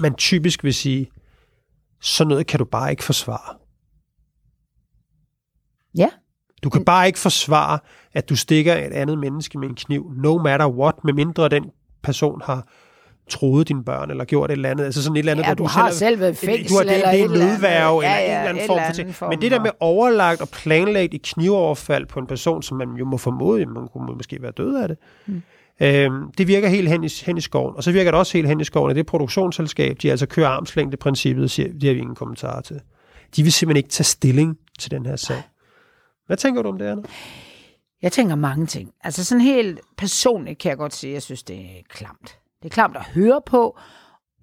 man typisk vil sige, så noget kan du bare ikke forsvare. Ja. Du kan bare ikke forsvare, at du stikker et andet menneske med en kniv, no matter what, medmindre den person har troet dine børn, eller gjort et eller andet. Altså sådan et eller andet, Ja, hvor du du har selv, selv været fængsel du har, det, eller det er et en eller nødværve, Ja, eller ja, en eller anden et form eller for ting. form Men det der med overlagt og planlagt i knivoverfald på en person, som man jo må formode, man kunne måske være død af det, Mm øhm, det virker helt hen i, hen i skoven. Og så virker det også helt hen i skoven, at det produktionsselskab, de altså kører armslængdeprincippet, siger, det har vi ingen kommentarer til. De vil simpelthen ikke tage stilling til den her sag. Hvad tænker du om det, Anna? Jeg tænker mange ting. Altså sådan helt personligt kan jeg godt sige, at jeg synes, det er klamt. Det er klamt at høre på.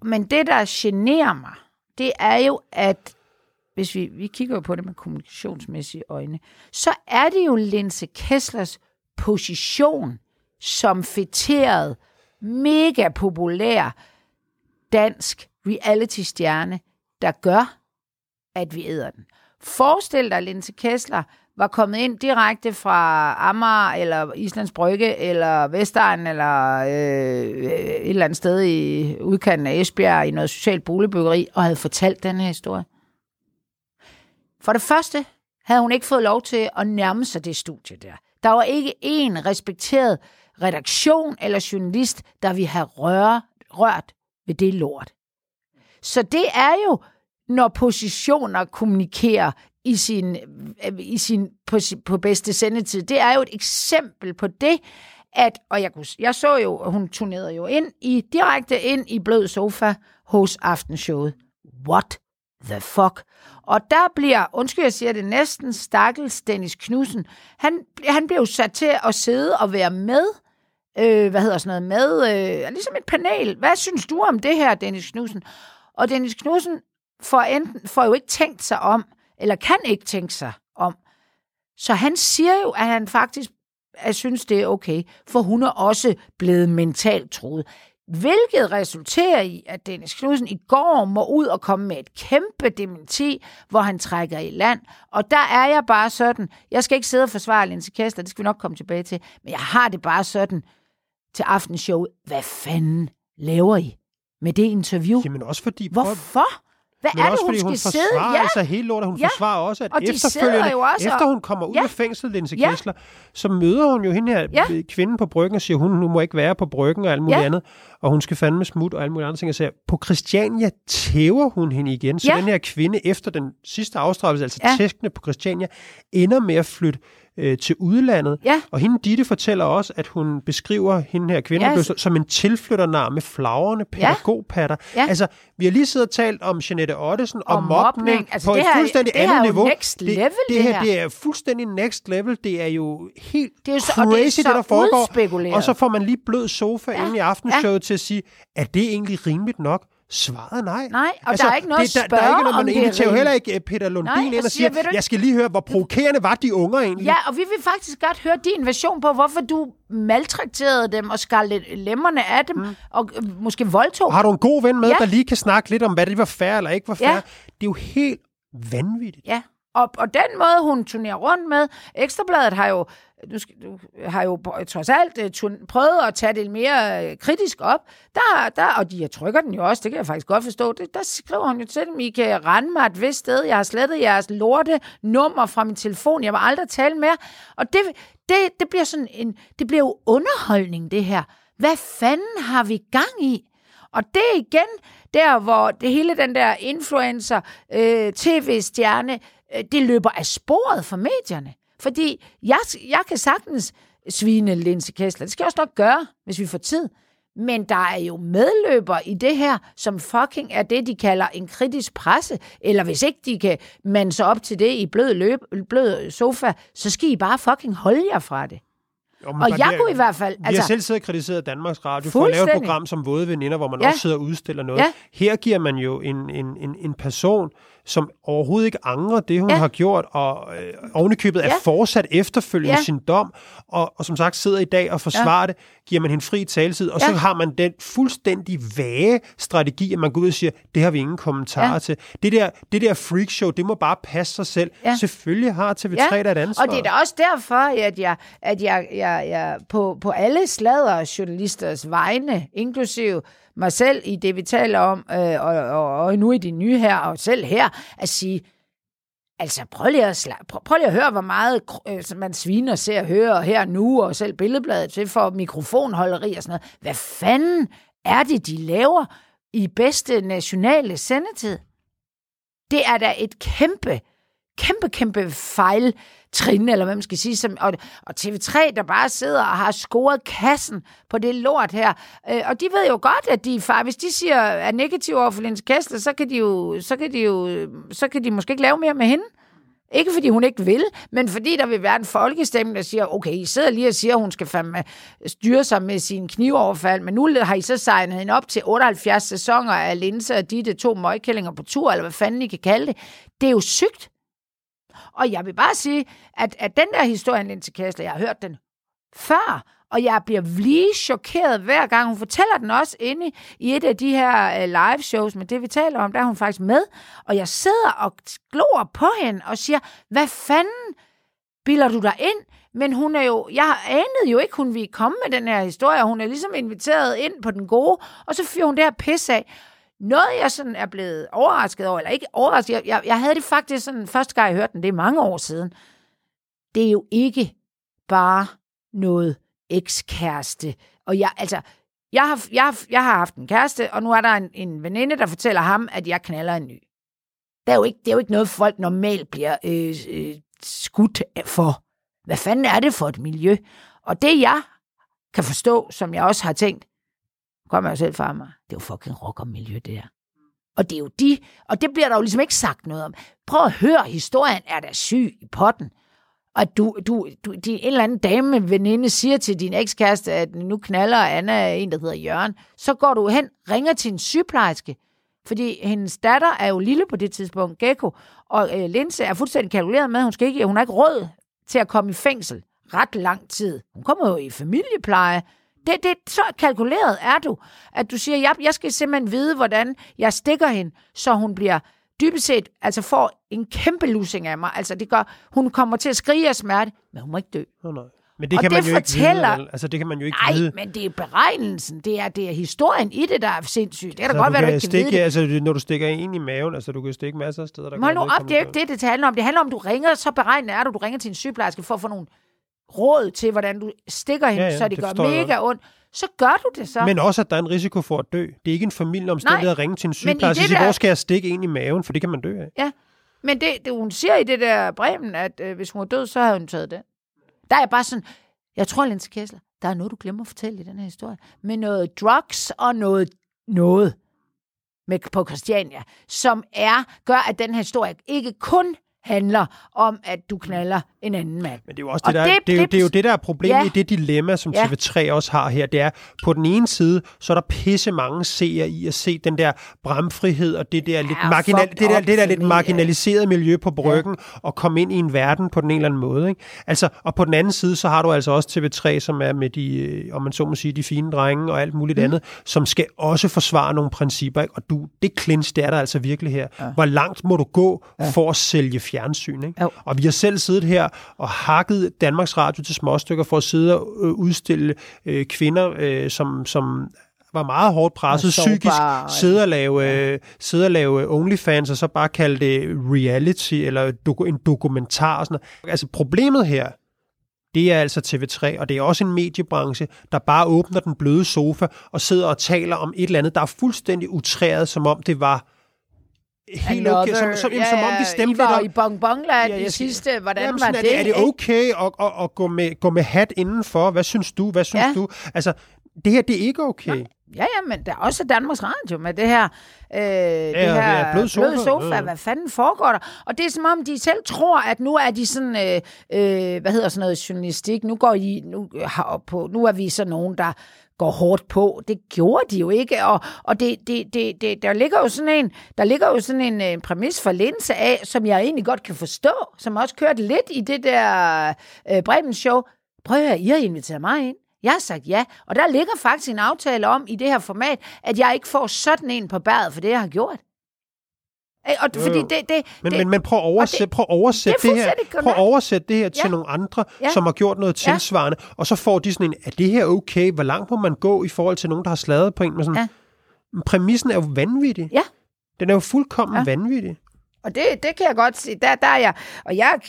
Men det, der generer mig, det er jo, at hvis vi, vi kigger på det med kommunikationsmæssige øjne, så er det jo Linse Kesslers position som fætteret, mega populær dansk reality-stjerne, der gør, at vi æder den. Forestil dig, at Linse Kessler var kommet ind direkte fra Amager, eller Islands Brygge, eller Vestegn, eller øh, et eller andet sted i udkanten af Esbjerg, i noget socialt boligbyggeri, og havde fortalt den her historie. For det første havde hun ikke fået lov til at nærme sig det studie der. Der var ikke en respekteret redaktion eller journalist, der vi have røre, rørt ved det lort. Så det er jo, når positioner kommunikerer i sin, i sin, på, på bedste sendetid. Det er jo et eksempel på det, at, og jeg, kunne, jeg så jo, hun turnerede jo ind i, direkte ind i blød sofa hos aftenshowet. What the fuck? Og der bliver, undskyld jeg siger det, næsten stakkels Dennis Knudsen, han, han blev sat til at sidde og være med, øh, hvad hedder sådan noget, med, øh, ligesom et panel. Hvad synes du om det her, Dennis Knudsen? Og Dennis Knudsen får, enten, får jo ikke tænkt sig om, eller kan ikke tænke sig om. Så han siger jo, at han faktisk at synes, det er okay, for hun er også blevet mentalt troet. Hvilket resulterer i, at Dennis Knudsen i går må ud og komme med et kæmpe dementi, hvor han trækker i land. Og der er jeg bare sådan, jeg skal ikke sidde og forsvare Linse Kessler, det skal vi nok komme tilbage til, men jeg har det bare sådan til aftenshowet. Hvad fanden laver I med det interview? Jamen også fordi... Hvorfor? Hvad Men er det, også hun fordi skal hun sidde? forsvarer Ja, altså hele lortet. Hun Ja. forsvarer også, at Og efterfølgende, jo også efter hun kommer ud Ja. af fængslet, Linse Ja. Kessler, så møder hun jo hende her Ja. ja. kvinde på bryggen og siger, hun nu må ikke være på bryggen og alt muligt Ja. andet. Og hun skal fandme smut og alt muligt andet ting. Og så på Christiania tæver hun hende igen. Så Ja. den her kvinde, efter den sidste afstraffelse, altså Ja. tæskene på Christiania, ender med at flytte øh, til udlandet. Ja. Og hende Ditte fortæller også, at hun beskriver hende her kvinde, Ja. ja. som en tilflytternar med flagrende pædagogpatter. Ja. Altså, vi har lige siddet og talt om Jeanette Ottesen og, Og mobning. mobning Altså, på det et her- fuldstændig det andet er niveau. next level, det, det det her, det er fuldstændig next level. Det er jo helt Det er jo så- crazy, det er det, så der foregår. Og så får man lige blød sofa Ja. ja. inde i aftenshowet til at sige, er det egentlig rimeligt nok? Svaret nej. Nej, og der er ikke noget det, der, der er ikke noget, man er inviterer jo heller ikke øh, Peter Lundin Nej, ind og og siger, siger, jeg skal lige høre, hvor provokerende var de unger egentlig? Ja, og vi vil faktisk godt høre din version på, hvorfor du maltrakterede dem og skar lidt lemmerne af dem, mm. og øh, måske voldtog. Har du en god ven med, Ja. der lige kan snakke lidt om, hvad det var fair eller ikke var fair? Ja. Det er jo helt vanvittigt. Ja, og, og den måde, hun turnerer rundt med, Ekstrabladet har jo, du, skal, du har jo trods alt uh, turn, prøvet at tage det mere øh, kritisk op, der, der, og de jeg trykker den jo også, det kan jeg faktisk godt forstå, det, der skriver hun jo til dem, I kan rende mig et vist sted, jeg har slettet jeres lorte nummer fra min telefon, jeg vil aldrig tale mere, og det, det, det bliver sådan en, det bliver jo underholdning, det her. Hvad fanden har vi gang i? Og det er igen der, hvor det hele den der influencer, øh, tv-stjerne, det løber af sporet for medierne. Fordi jeg, jeg kan sagtens svine Linse Kessler. Det skal jeg også nok gøre, hvis vi får tid. Men der er jo medløber i det her, som fucking er det, de kalder en kritisk presse. Eller hvis ikke de kan mande sig op til det i blød, løb, blød sofa, så skal I bare fucking holde jer fra det. Jo, Og jeg det- kunne i hvert fald... Vi har selv siddet og kritiseret Danmarks Radio for at lave et program som Våde Veninder, hvor man Ja. også sidder og udstiller noget. Ja. Her giver man jo en, en, en, en person, som overhovedet ikke angrer det, hun Ja. har gjort, og øh, ovenikøbet er Ja. fortsat efterfølgende Ja. sin dom, og, og som sagt sidder i dag og forsvarer ja. det, giver man hende fri taletid, og ja. Så har man den fuldstændig vage strategi, at man går ud og siger, det har vi ingen kommentarer Ja. ja. til. Det der, det der freakshow, det må bare passe sig selv. Ja. Selvfølgelig har TV3 ja. da et ansvar. Og det er da også derfor, at jeg, at jeg, jeg, jeg på, på alle sladder journalisters vegne, inklusive mig selv i det, vi taler om, øh, og, og, og nu i de nye her, og selv her, at sige, altså prøv lige at, sla- prøv, prøv lige at høre, hvor meget øh, man sviner ser og hører her nu, og selv billedbladet til for mikrofonholderi og sådan noget. Hvad fanden er det, de laver i bedste nationale sendetid? Det er da et kæmpe, kæmpe, kæmpe fejl trin, eller hvad man skal sige, som, og, og TV3, der bare sidder og har scoret kassen på det lort her. Øh, og de ved jo godt, at de far, hvis de siger, er negativ over for Linds Kessler, så kan de jo, så kan de jo, så kan de måske ikke lave mere med hende. Ikke fordi hun ikke vil, men fordi der vil være en folkestemning, der siger, okay, I sidder lige og siger, at hun skal fandme styre sig med sin knivoverfald, men nu har I så signet hende op til 78 sæsoner af linser og de to møgkællinger på tur, eller hvad fanden I kan kalde det. Det er jo sygt. Og jeg vil bare sige, at, at den der historie, Lindsay Kessler, jeg har hørt den før, og jeg bliver lige chokeret hver gang. Hun fortæller den også inde i et af de her øh, live shows, men det vi taler om, der er hun faktisk med. Og jeg sidder og glor på hende og siger, hvad fanden bilder du dig ind? Men hun er jo, jeg anede jo ikke, hun ville komme med den her historie. Hun er ligesom inviteret ind på den gode, og så fyrer hun det her pis af. Noget, jeg sådan er blevet overrasket over, eller ikke overrasket, jeg, jeg, jeg havde det faktisk sådan, første gang jeg hørte den, det er mange år siden. Det er jo ikke bare noget ekskæreste. Og jeg, altså, jeg har, jeg, jeg har haft en kæreste, og nu er der en, en veninde, der fortæller ham, at jeg knaller en ny. Det er jo ikke, det er jo ikke noget, folk normalt bliver øh, øh, skudt for. Hvad fanden er det for et miljø? Og det jeg kan forstå, som jeg også har tænkt, kommer jeg selv fra mig, det er jo fucking rockermiljø, det her. Og det er jo de, og det bliver der jo ligesom ikke sagt noget om. Prøv at høre, historien er der syg i potten og du, du, du de, en eller anden dame, veninde, siger til din ekskæreste, at nu knaller Anna en, der hedder Jørgen, så går du hen, ringer til en sygeplejerske, fordi hendes datter er jo lille på det tidspunkt, Gekko, og øh, Linse er fuldstændig kalkuleret med, at hun, skal ikke, hun har ikke råd til at komme i fængsel ret lang tid. Hun kommer jo i familiepleje. Det, det, så kalkuleret er du, at du siger, jeg, jeg skal simpelthen vide, hvordan jeg stikker hende, så hun bliver dybest set altså får en kæmpe lussing af mig. Altså, det gør, hun kommer til at skrige af smerte, men hun må ikke dø. Oh, nej. Men det og kan det man jo fortæller, ikke vide. Altså, det kan man jo ikke nej, vide. men det er beregnelsen. Det er, det er historien i det, der er sindssygt. Det kan da godt være, du ikke stikke, kan vide det. Altså, når du stikker ind i maven, altså, du kan stikke masser af steder. Der Mål nu op, det er ikke det, det handler om. Det handler om, du ringer, så beregnende er du. Du ringer til en sygeplejerske for at få nogle råd til, hvordan du stikker hende, ja, ja, så det, det gør mega ondt så gør du det så. Men også, at der er en risiko for at dø. Det er ikke en familieomstændighed at ringe til en sygeplejerske og sige, der... hvor skal jeg stikke ind i maven, for det kan man dø af. Ja, men det, det hun siger i det der bremen, at øh, hvis hun er død, så har hun taget det. Der er bare sådan, jeg tror, Linse Kessler, der er noget, du glemmer at fortælle i den her historie. Med noget drugs og noget, noget med, på Christiania, som er, gør, at den her historie ikke kun handler om, at du knaller en anden mand. Men det er jo også det, der, det, det, er jo, det er jo det, der er problemet ja. i det dilemma, som ja. TV3 også har her. Det er, på den ene side, så er der pisse mange seere i at se den der bramfrihed og det der ja, lidt, marginal, det der, det der lidt marginaliserede miljø på bryggen ja. og komme ind i en verden på den ene eller anden måde. Ikke? Altså, og på den anden side, så har du altså også TV3, som er med de, øh, om man så må sige, de fine drenge og alt muligt mm. andet, som skal også forsvare nogle principper. Ikke? Og du, det clinch, det er der altså virkelig her. Ja. Hvor langt må du gå ja. for at sælge fjernsyn. Ikke? Og vi har selv siddet her og hakket Danmarks Radio til småstykker for at sidde og øh, udstille øh, kvinder, øh, som, som var meget hårdt presset psykisk, sidde og lave, ja. øh, sidde og lave OnlyFans, og så bare kalde det reality, eller en dokumentar. Og sådan noget. Altså problemet her, det er altså TV3, og det er også en mediebranche, der bare åbner den bløde sofa og sidder og taler om et eller andet, der er fuldstændig utræret, som om det var helt Another, okay, som, som, ja, som om de stemte I var i bonbonland ja, i sidste, hvordan jamen, var det? Er det, er det okay at, at, at gå, med, gå med hat indenfor? Hvad synes du? Hvad synes ja. du? Altså, det her, det er ikke okay. Ja. Ja, ja, men der er også Danmarks Radio med det her, øh, ja, det her blød sofa. Blød sofa. Hvad fanden foregår der? Og det er som om, de selv tror, at nu er de sådan, øh, øh, hvad hedder sådan noget journalistik, nu går I, nu, har på, nu er vi så nogen, der går hårdt på. Det gjorde de jo ikke, og, og det, det, det, det, der ligger jo sådan en, der ligger jo sådan en, en præmis for Linse af, som jeg egentlig godt kan forstå, som også kørte lidt i det der øh, Bremen show. Prøv at høre, I har inviteret mig ind. Jeg har sagt ja, og der ligger faktisk en aftale om i det her format, at jeg ikke får sådan en på bæret for det, jeg har gjort. Og, jo, fordi det, det, men, det, men, men prøv at oversætte, det, prøv at oversætte det, det her, prøv at oversætte det her til ja. nogle andre, ja. som har gjort noget tilsvarende, ja. og så får de sådan en, er det her okay? Hvor langt må man gå i forhold til nogen, der har slaget på en? Med sådan, ja. præmissen er jo vanvittig. Ja. Den er jo fuldkommen ja. vanvittig. Og det, det kan jeg godt se. Der, der er jeg, og jeg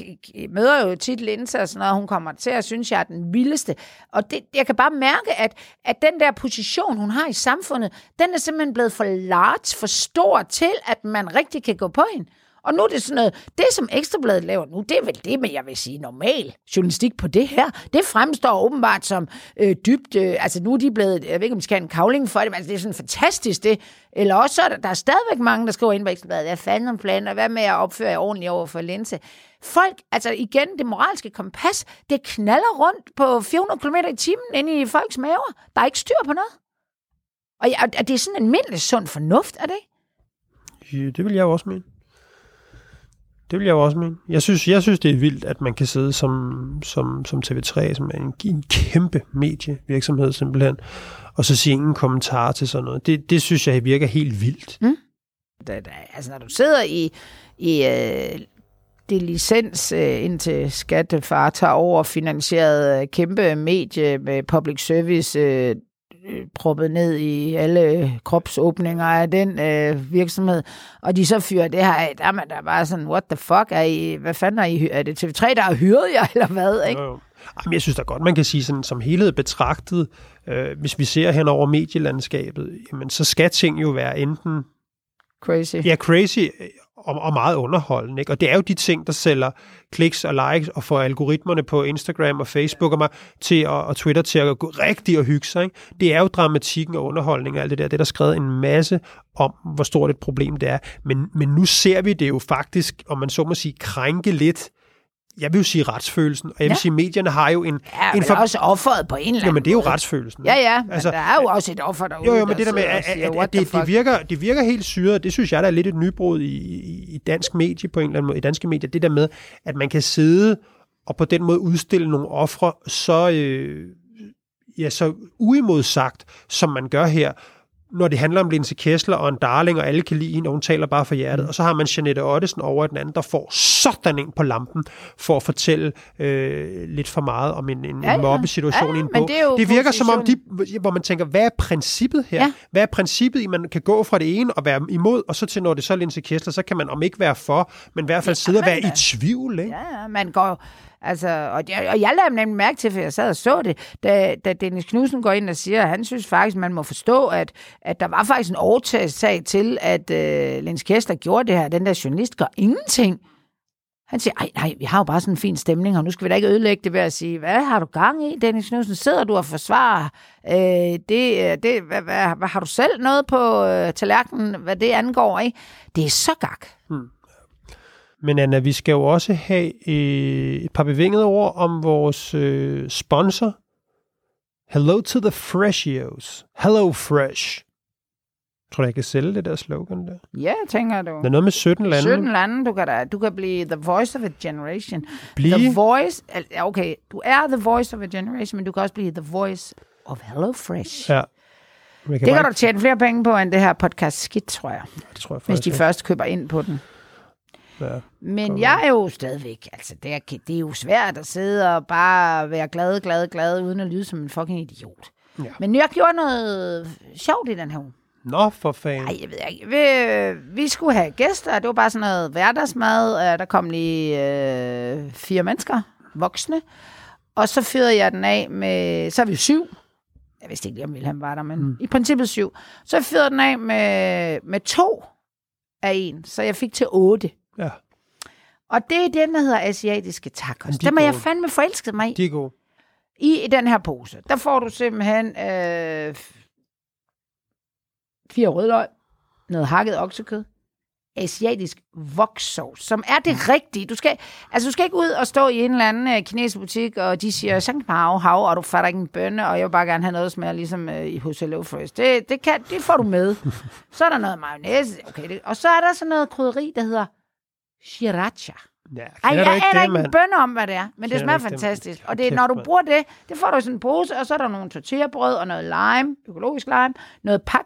møder jo tit Linse og sådan noget, og hun kommer til at synes, jeg er den vildeste. Og det, jeg kan bare mærke, at, at den der position, hun har i samfundet, den er simpelthen blevet for large, for stor til, at man rigtig kan gå på hende. Og nu er det sådan noget, det som Ekstrabladet laver nu, det er vel det, men jeg vil sige normal journalistik på det her. Det fremstår åbenbart som øh, dybt, øh, altså nu er de blevet, jeg ved ikke om de skal have en kavling for det, men altså, det er sådan fantastisk det. Eller også så er der, der er stadigvæk mange, der skriver ind på Ekstrabladet, hvad fanden om planer, hvad med at opføre jer ordentligt over for Linse. Folk, altså igen, det moralske kompas, det knaller rundt på 400 km i timen inde i folks maver. Der er ikke styr på noget. Og, ja, og det er sådan en almindelig sund fornuft, er det ikke? Ja, det vil jeg jo også mene. Det vil jeg jo også mene. Jeg synes, jeg synes det er vildt, at man kan sidde som, som, som TV3, som er en, en kæmpe medievirksomhed simpelthen, og så sige ingen kommentar til sådan noget. Det, det synes jeg virker helt vildt. Mm. da, da, altså når du sidder i, i øh, det licens, øh, indtil skattefar øh, tager over finansieret øh, kæmpe medie med public service øh, proppet ned i alle kropsåbninger af den øh, virksomhed, og de så fyrer det her af, der er man da bare sådan, what the fuck, er, I, hvad fanden er I, er det TV3, der har hyret jer, [LAUGHS] eller hvad, ikke? Jo, jo. Jamen, jeg synes da godt, man kan sige sådan, som helhed betragtet, øh, hvis vi ser hen over medielandskabet, jamen, så skal ting jo være enten Crazy. ja, crazy og, og meget underholdende. Ikke? Og det er jo de ting, der sælger kliks og likes og får algoritmerne på Instagram og Facebook og, mig til, at, og Twitter til at gå rigtig og hygge sig. Ikke? Det er jo dramatikken og underholdning og alt det der. Det er der skrevet en masse om, hvor stort et problem det er. Men, men nu ser vi det jo faktisk, om man så må sige, krænke lidt jeg vil jo sige retsfølelsen, og jeg vil Ja. sige, medierne har jo en... Ja, en for... også offeret på en eller anden Jamen, det er jo retsfølelsen. Ja, ja, men Altså, der er jo også et offer derude, Jo, jo, men det der med, at, siger, at, at det, det, virker, det virker helt syret, det synes jeg, der er lidt et nybrud i, i, i dansk medie på en eller anden måde, i danske medier, det der med, at man kan sidde og på den måde udstille nogle ofre så, øh, ja, så uimodsagt, som man gør her, når det handler om Linse Kessler og en darling, og alle kan lide hende, og hun taler bare for hjertet. Og så har man Janette Ottesen over den anden, der får sådan en på lampen for at fortælle øh, lidt for meget om en, en, Ja, ja. mobbesituation Ja, i en bog. det det virker som om, de, position. hvor man tænker, hvad er princippet her? Ja. Hvad er princippet i, man kan gå fra det ene og være imod, og så til når det så er Linse Kessler, så kan man om ikke være for, men i hvert fald sidde og være man i da. tvivl. Ikke? Ja, ja, man går... Altså, og, jeg, og jeg lader nemlig mærke til, for jeg sad og så det, da, da Dennis Knudsen går ind og siger, at han synes faktisk, man må forstå, at, at der var faktisk en sag til, at øh, Lens Kester gjorde det her. Den der journalist gør ingenting. Han siger, ej, nej, vi har jo bare sådan en fin stemning, og nu skal vi da ikke ødelægge det ved at sige, hvad har du gang i, Dennis Knudsen? Sidder du og forsvarer øh, det, øh, det hvad, hvad, hvad, har du selv noget på øh, tallerkenen, hvad det angår, ikke? Det er så gak. Hmm. Men Anna, vi skal jo også have øh, et par bevingede ord om vores øh, sponsor. Hello to the Freshios. Hello Fresh. Tror du, jeg kan sælge det der slogan der? Ja, tænker du. Det er noget med 17 lande. 17 lande, du kan, da, du kan blive the voice of a generation. Blive? The voice, okay, du er the voice of a generation, men du kan også blive the voice of Hello Fresh. Ja. Jeg Det kan bare du tjene flere penge på, end det her podcast skidt, tror jeg. Det tror jeg Hvis faktisk de ikke. først køber ind på den. Men jeg er jo stadigvæk, altså det er, det er jo svært at sidde og bare være glad, glad, glad, uden at lyde som en fucking idiot. Ja. Men jeg gjorde noget sjovt i den her uge. Nå, for fanden. Nej, jeg ved ikke. Vi, vi skulle have gæster. Det var bare sådan noget hverdagsmad. Der kom lige øh, fire mennesker, voksne. Og så fyrede jeg den af med... Så er vi syv. Jeg vidste ikke lige, om Wilhelm var der, men mm. i princippet syv. Så jeg fyrede den af med, med to af en. Så jeg fik til otte. Ja, Og det er den, der hedder asiatiske tacos. De er Dem er jeg fandme forelsket mig i. de er gode. I, i den her pose, der får du simpelthen øh, fire rødløg, noget hakket oksekød, asiatisk voksovs, som er det rigtige. Du skal, altså, du skal ikke ud og stå i en eller anden øh, kinesisk butik, og de siger, Sankt Pao, hav, og du fatter ikke en bønne, og jeg vil bare gerne have noget, der smager ligesom øh, i hos Hello Fresh. Det, det, kan, det får du med. [LAUGHS] så er der noget mayonnaise, okay, det, og så er der sådan noget krydderi, der hedder sriracha. Ja, Ej, jeg du ikke aner det, ikke en bønne om, hvad det er, men det smager du det, fantastisk. mand? Og det, når du bruger det, det får du i sådan en pose, og så er der nogle tortillabrød og noget lime, økologisk lime, noget pak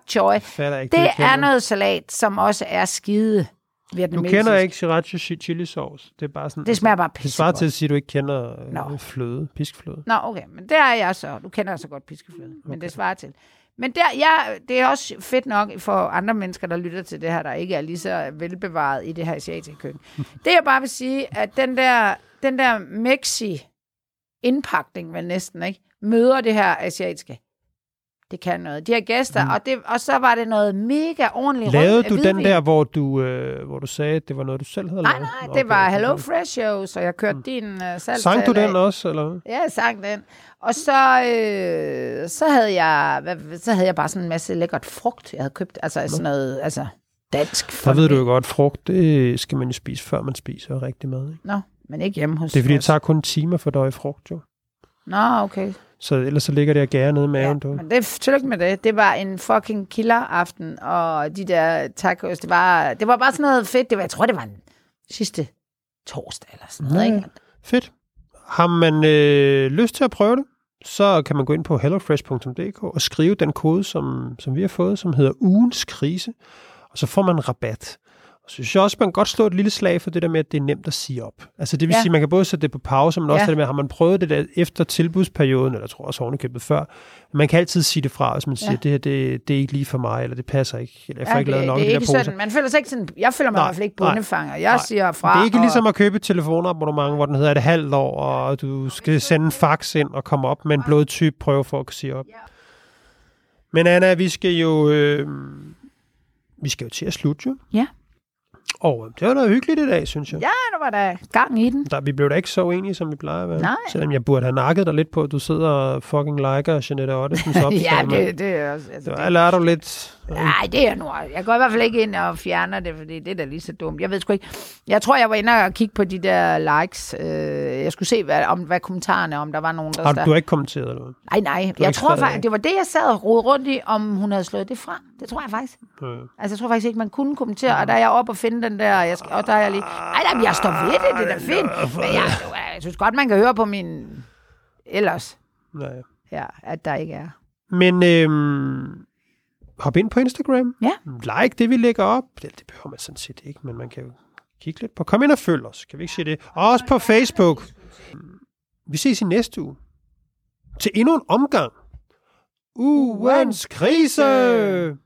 ikke, Det jeg er noget salat, som også er skide Du vietnamesisk. kender ikke sriracha chi- chili sauce. Det er bare sådan... Det smager bare Det svarer til at sige, at du ikke kender Nå. øh, fløde, piskfløde. Nå, okay, men det er jeg så. Du kender så godt piskefløde, men det svarer til. Men der, ja, det er også fedt nok for andre mennesker, der lytter til det her, der ikke er lige så velbevaret i det her asiatiske køkken. [LAUGHS] Det jeg bare vil sige, at den der, den der mexi indpakning vel næsten, ikke? Møder det her asiatiske. Det kan noget. De her gæster, mm. og, det, og så var det noget mega ordentligt Lavede rundt du den der, hvor du, øh, hvor du sagde, at det var noget, du selv havde Nej, lavet? nej, det var Hello Fresh Show, så jeg kørte mm. din uh, salg. Sang du den også, eller? Ja, jeg sang den. Og så, øh, så, havde jeg, hvad, så havde jeg bare sådan en masse lækkert frugt, jeg havde købt. Altså sådan noget altså, dansk. Der ved frugt. du jo godt, frugt, det skal man jo spise, før man spiser rigtig mad. Ikke? Nå, men ikke hjemme hos Det er fordi, det tager kun timer for dig i frugt, jo. Nå, okay. Så ellers så ligger det og gærer nede i maven, Ja, du. men det, tillykke med det. Det var en fucking killer-aften, og de der tacos, det var, det var bare sådan noget fedt. Det var, jeg tror, det var en sidste torsdag eller sådan noget, Ja. ikke? Fedt. Har man øh, lyst til at prøve det, så kan man gå ind på hellofresh.dk og skrive den kode, som, som vi har fået, som hedder ugens krise, og så får man rabat. Og så synes jeg også, man godt slå et lille slag for det der med, at det er nemt at sige op. Altså det vil Ja. ja. sige, man kan både sætte det på pause, men også Ja. det der med, har man prøvet det der efter tilbudsperioden, eller jeg tror også ovenikøbet før, man kan altid sige det fra, hvis man siger, Ja. det her det, det er ikke lige for mig, eller det passer ikke, eller jeg får Ja, ikke lavet det, nok det er de ikke der poser. sådan, man føler sig ikke sådan, jeg føler mig i hvert fald ikke bundefanger. Jeg nej. siger fra. Det er ikke og- ligesom at købe et telefonabonnement, hvor den hedder et halvt år, og du skal sende en fax ind og komme op med en blodtype prøve for at kunne sige op. Men Anna, vi skal jo øh, vi skal jo til at slutte jo. Ja. Og det var noget hyggeligt i dag, synes jeg. Ja, der var der gang i den. Der, vi blev da ikke så uenige, som vi plejer at være. Nej. Selvom jeg burde have nakket dig lidt på, at du sidder og fucking liker Jeanette Ottesens opslag. [LAUGHS] ja, det, det er også... Altså, Det det, lærer du lidt. Nej, det er nu. Jeg går i hvert fald ikke ind og fjerner det, fordi det er da lige så dumt. Jeg ved sgu ikke. Jeg tror, jeg var inde og kigge på de der likes. Øh, jeg skulle se, hvad, om, hvad kommentarerne, om der var nogen, der... Har du, du har ikke kommenteret, eller? Nej, nej. Jeg ikke tror faktisk, det var det, jeg sad og rodede rundt i, om hun havde slået det fra. Det tror jeg faktisk. Øh. Altså, jeg tror faktisk ikke, man kunne kommentere, og der er jeg oppe og finde den der, og, jeg skal, og der er jeg lige... Nej, men jeg står ved det, det er da fint. Men jeg, jeg synes godt, man kan høre på min... Ellers, Nej. ja, at der ikke er. Men øhm, hop ind på Instagram. Ja. Like det, vi lægger op. Det, det behøver man sådan set ikke, men man kan jo kigge lidt på. Kom ind og følg os, kan vi ikke sige det? Og også på Facebook. Vi ses i næste uge. Til endnu en omgang. Ugens krise!